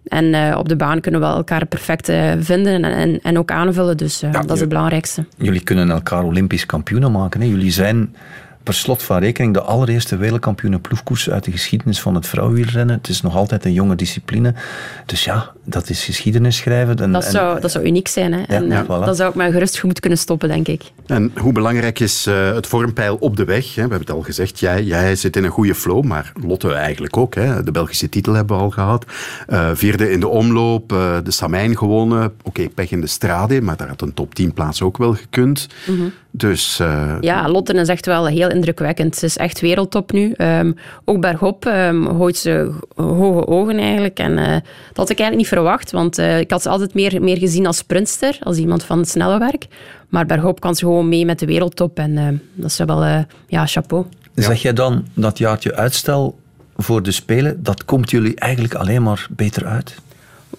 Speaker 4: En uh, op de baan kunnen we elkaar perfect uh, vinden en, en, ook aanvullen. Dus uh, ja, dat is het belangrijkste.
Speaker 5: Jullie kunnen elkaar Olympisch kampioenen maken. Hè? Jullie zijn per slot van rekening de allereerste wereldkampioenen ploegkoers uit de geschiedenis van het vrouwenwielrennen. Het is nog altijd een jonge discipline. Dus ja, dat is geschiedenis schrijven. En,
Speaker 4: dat, zou,
Speaker 5: en,
Speaker 4: dat zou uniek zijn. Hè?
Speaker 5: Ja,
Speaker 4: en,
Speaker 5: ja, voilà.
Speaker 4: Dan zou ik mij gerust goed kunnen stoppen, denk ik.
Speaker 9: En hoe belangrijk is uh, het vormpeil op de weg? Hè? We hebben het al gezegd, jij, jij zit in een goede flow, maar Lotte eigenlijk ook. Hè? De Belgische titel hebben we al gehad. Uh, vierde in de omloop, uh, de Samijn gewonnen. Oké, okay, pech in de strade, maar daar had een top 10 plaats ook wel gekund.
Speaker 4: Mm -hmm.
Speaker 9: Dus, uh,
Speaker 4: ja, Lotte is echt wel heel indrukwekkend. Ze is echt wereldtop nu. Um, ook bergop um, gooit ze hoge ogen eigenlijk. En uh, dat had ik eigenlijk niet verwacht, want uh, ik had ze altijd meer, meer gezien als sprintster, als iemand van het snelle werk. Maar bergop kan ze gewoon mee met de wereldtop en dat is wel, ja, chapeau.
Speaker 5: Zeg jij dan dat jaartje uitstel voor de Spelen, dat komt jullie eigenlijk alleen maar beter uit?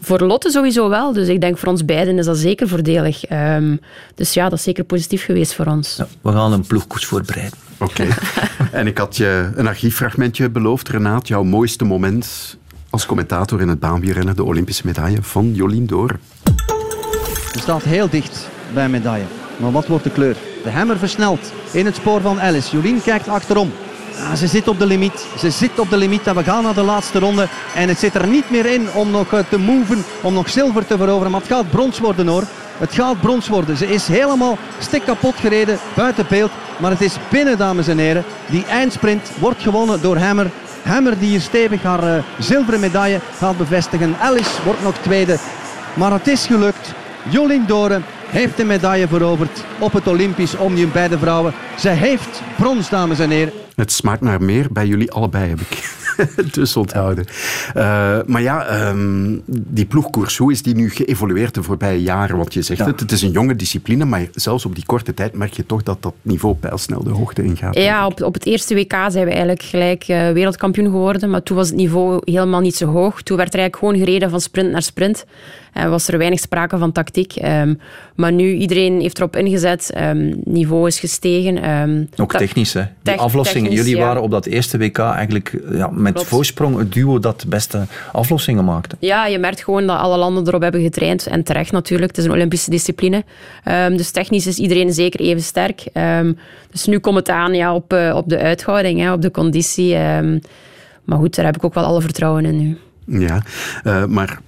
Speaker 4: Voor Lotte sowieso wel. Dus ik denk voor ons beiden is dat zeker voordelig. Um, dus ja, dat is zeker positief geweest voor ons.
Speaker 5: Ja, we gaan een ploegkoets voorbereiden.
Speaker 9: Oké. Okay. (laughs) en ik had je een archieffragmentje beloofd, Renaat. Jouw mooiste moment als commentator in het baanwielrennen, de Olympische medaille van Jolien Door.
Speaker 18: Ze staat heel dicht bij een medaille. Maar wat wordt de kleur? De hammer versnelt in het spoor van Alice. Jolien kijkt achterom. Ah, ze zit op de limiet. Ze zit op de limiet en we gaan naar de laatste ronde. En het zit er niet meer in om nog te moven, om nog zilver te veroveren. Maar het gaat brons worden hoor. Het gaat brons worden. Ze is helemaal stik kapot gereden, buiten beeld. Maar het is binnen, dames en heren. Die eindsprint wordt gewonnen door Hammer. Hammer die hier stevig haar uh, zilveren medaille gaat bevestigen. Alice wordt nog tweede. Maar het is gelukt. Jolien Doren heeft de medaille veroverd op het Olympisch Omnium bij de vrouwen. Ze heeft brons, dames en heren.
Speaker 9: Het smaakt naar meer bij jullie allebei, heb ik (laughs) dus onthouden. Uh, maar ja, um, die ploegkoers, hoe is die nu geëvolueerd de voorbije jaren? Want je zegt ja. het, het is een jonge discipline, maar zelfs op die korte tijd merk je toch dat dat niveau pijlsnel de hoogte ingaat.
Speaker 4: Ja, op, op het eerste WK zijn we eigenlijk gelijk uh, wereldkampioen geworden, maar toen was het niveau helemaal niet zo hoog. Toen werd er eigenlijk gewoon gereden van sprint naar sprint. En was er weinig sprake van tactiek. Um, maar nu, iedereen heeft erop ingezet. Um, niveau is gestegen. Um,
Speaker 5: Ook technisch, hè? Die aflossingen. Jullie ja. waren op dat eerste WK eigenlijk ja, met Klopt. voorsprong het duo dat de beste aflossingen maakte.
Speaker 4: Ja, je merkt gewoon dat alle landen erop hebben getraind. En terecht natuurlijk. Het is een Olympische discipline. dus technisch is iedereen zeker even sterk. dus nu komt het aan ja, op, uh, op de uithouding, hè, op de conditie. maar goed, daar heb ik ook wel alle vertrouwen in nu.
Speaker 9: Ja, uh, maar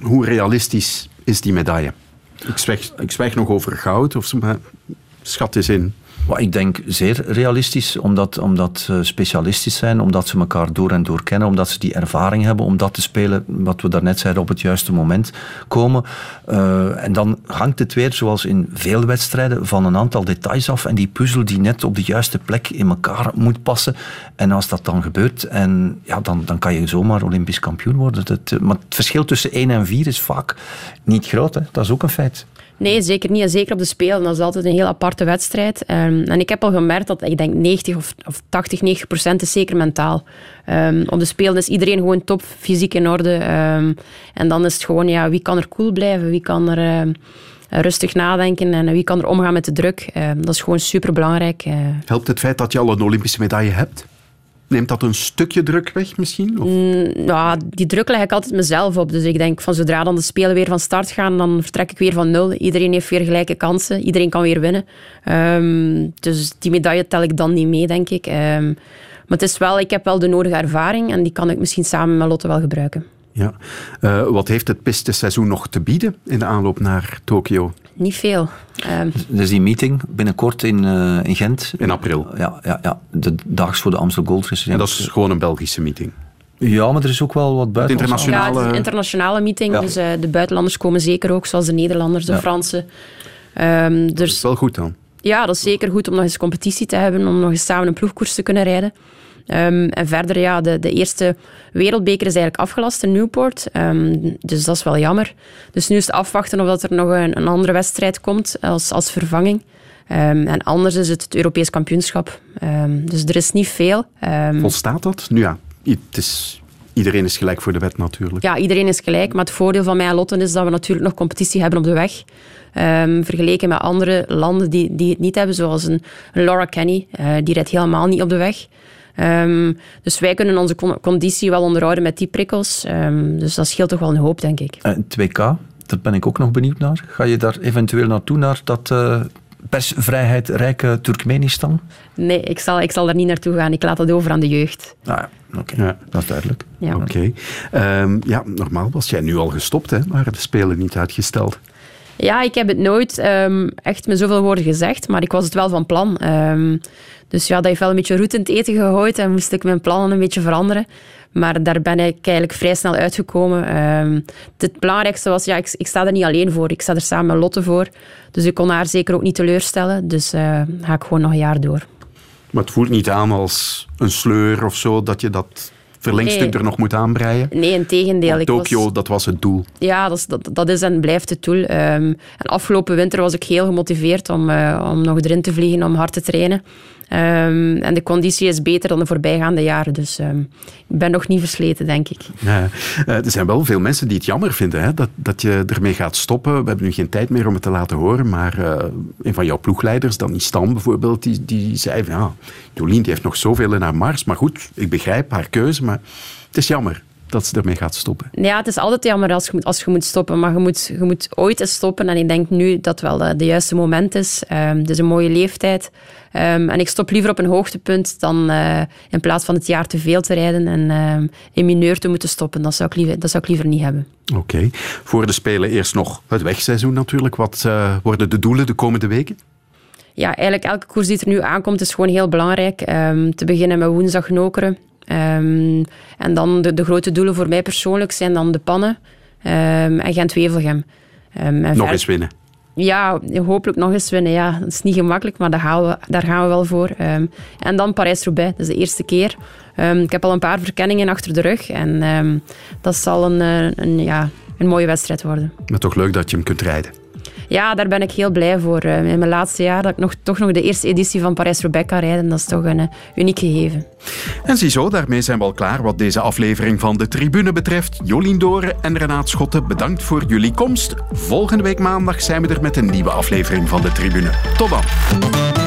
Speaker 9: hoe realistisch is die medaille? Ik zwijg, ik zwijg nog over goud, of maar schat eens in.
Speaker 5: Maar ik denk zeer realistisch, omdat, omdat ze specialistisch zijn, omdat ze elkaar door en door kennen, omdat ze die ervaring hebben om dat te spelen, wat we daarnet zeiden, op het juiste moment komen. Uh, en dan hangt het weer, zoals in veel wedstrijden, van een aantal details af en die puzzel die net op de juiste plek in elkaar moet passen. En als dat dan gebeurt, en, ja, dan, dan kan je zomaar Olympisch kampioen worden. Dat, maar het verschil tussen 1 en 4 is vaak niet groot, hè. dat is ook een feit.
Speaker 4: Nee, zeker niet. En zeker op de Spelen. Dat is altijd een heel aparte wedstrijd. Um, en ik heb al gemerkt dat, ik denk 90 of, of 80, 90 procent is zeker mentaal. Um, op de Spelen is iedereen gewoon top, fysiek in orde. Um, en dan is het gewoon, ja, wie kan er cool blijven? Wie kan er rustig nadenken en wie kan er omgaan met de druk? dat is gewoon super belangrijk. Uh.
Speaker 9: Helpt het feit dat je al een Olympische medaille hebt? Neemt dat een stukje druk weg misschien? Of?
Speaker 4: Mm, ja, die druk leg ik altijd mezelf op. Dus ik denk van zodra dan de Spelen weer van start gaan, dan vertrek ik weer van nul. Iedereen heeft weer gelijke kansen. Iedereen kan weer winnen. Um, dus die medaille tel ik dan niet mee, denk ik. Um, maar het is wel, ik heb wel de nodige ervaring en die kan ik misschien samen met Lotte wel gebruiken.
Speaker 9: Ja. Uh, wat heeft het pisteseizoen nog te bieden in de aanloop naar Tokio?
Speaker 4: Niet veel.
Speaker 5: Um... Dus die meeting binnenkort in, uh, in Gent?
Speaker 9: In april.
Speaker 5: Ja, ja, ja, de daags voor de Amstel Gold Race.
Speaker 9: En dat is gewoon een Belgische meeting?
Speaker 5: Ja, maar er is ook wel wat buiten.
Speaker 4: Internationale... Ja, het is een internationale meeting. Ja. Dus uh, de buitenlanders komen zeker ook, zoals de Nederlanders, de ja. Fransen.
Speaker 9: Um, dus... Dat is wel goed dan.
Speaker 4: Ja, dat is zeker goed om nog eens competitie te hebben, om nog eens samen een ploegkoers te kunnen rijden. Um, en verder, ja, de, de eerste wereldbeker is eigenlijk afgelast in Newport. Um, dus dat is wel jammer. Dus nu is het afwachten of dat er nog een, een andere wedstrijd komt als, als vervanging. Um, en anders is het het Europees kampioenschap. dus er is niet veel.
Speaker 9: Volstaat dat? Nu ja, het is Iedereen is gelijk voor de wet natuurlijk.
Speaker 4: Ja, iedereen is gelijk. Maar het voordeel van mij en Lotte is dat we natuurlijk nog competitie hebben op de weg. Um, vergeleken met andere landen die, die het niet hebben, zoals een, een Laura Kenny. Uh, die rijdt helemaal niet op de weg. Um, dus wij kunnen onze conditie wel onderhouden met die prikkels. Um, dus dat scheelt toch wel een hoop, denk ik.
Speaker 5: En 2K, daar ben ik ook nog benieuwd naar. Ga je daar eventueel naartoe, naar dat... Uh persvrijheid rijke Turkmenistan?
Speaker 4: Nee, ik zal, ik zal daar niet naartoe gaan. Ik laat dat over aan de jeugd.
Speaker 5: Ah, ja, oké. Ja. Dat is duidelijk.
Speaker 9: Ja. Oké. Okay. Um, ja, normaal was jij nu al gestopt, hè? Waren de Spelen niet uitgesteld?
Speaker 4: Ja, ik heb het nooit um, echt met zoveel woorden gezegd, maar ik was het wel van plan. Um, dus ja, dat heeft wel een beetje roet in het eten gegooid en moest ik mijn plannen een beetje veranderen. Maar daar ben ik eigenlijk vrij snel uitgekomen. Um, het belangrijkste was, ja, ik, ik, sta er niet alleen voor. Ik sta er samen met Lotte voor. Dus ik kon haar zeker ook niet teleurstellen. Dus uh, ga ik gewoon nog een jaar door.
Speaker 9: Maar het voelt niet aan als een sleur of zo, dat je dat verlengstuk nee. er nog moet aanbreien?
Speaker 4: Nee, in tegendeel.
Speaker 9: Tokio, was... dat was het doel.
Speaker 4: Ja, dat is, dat, dat is en blijft het doel. Um, en afgelopen winter was ik heel gemotiveerd om, uh, om nog erin te vliegen, om hard te trainen. Um, en de conditie is beter dan de voorbijgaande jaren. Dus um, ik ben nog niet versleten, denk ik.
Speaker 9: Ja, uh, er zijn wel veel mensen die het jammer vinden hè, dat, dat je ermee gaat stoppen. We hebben nu geen tijd meer om het te laten horen. Maar uh, een van jouw ploegleiders, Danny Stam bijvoorbeeld, die, die zei van ja, Jolien die heeft nog zoveel in haar mars. Maar goed, ik begrijp haar keuze, maar het is jammer dat ze ermee gaat stoppen.
Speaker 4: Ja, het is altijd jammer als je moet, als je moet stoppen, maar je moet, je moet ooit eens stoppen. En ik denk nu dat wel de, de juiste moment is. Um, het is een mooie leeftijd. Um, en ik stop liever op een hoogtepunt dan uh, in plaats van het jaar te veel te rijden en um, in mineur te moeten stoppen. Dat zou ik liever, dat zou ik liever niet hebben.
Speaker 9: Oké. Okay. Voor de Spelen eerst nog het wegseizoen natuurlijk. Wat uh, worden de doelen de komende weken?
Speaker 4: Ja, eigenlijk elke koers die er nu aankomt is gewoon heel belangrijk. Te beginnen met woensdag Nokeren. Um, en dan de, de, grote doelen voor mij persoonlijk zijn dan de pannen um, en Gent-Wevelgem.
Speaker 9: Um, nog eens winnen.
Speaker 4: Ja, hopelijk nog eens winnen. Ja, dat is niet gemakkelijk, maar daar gaan we, daar gaan we wel voor. en dan Parijs-Roubaix, dat is de eerste keer. ik heb al een paar verkenningen achter de rug en dat zal een, een, een, ja, een mooie wedstrijd worden.
Speaker 9: Maar toch leuk dat je hem kunt rijden.
Speaker 4: Ja, daar ben ik heel blij voor. In mijn laatste jaar dat ik nog, toch nog de eerste editie van Parijs-Roubaix kan rijden. Dat is toch een uniek gegeven.
Speaker 9: En ziezo, daarmee zijn we al klaar wat deze aflevering van de Tribune betreft. Jolien Doren en Renaat Schotten, bedankt voor jullie komst. Volgende week maandag zijn we er met een nieuwe aflevering van de Tribune. Tot dan.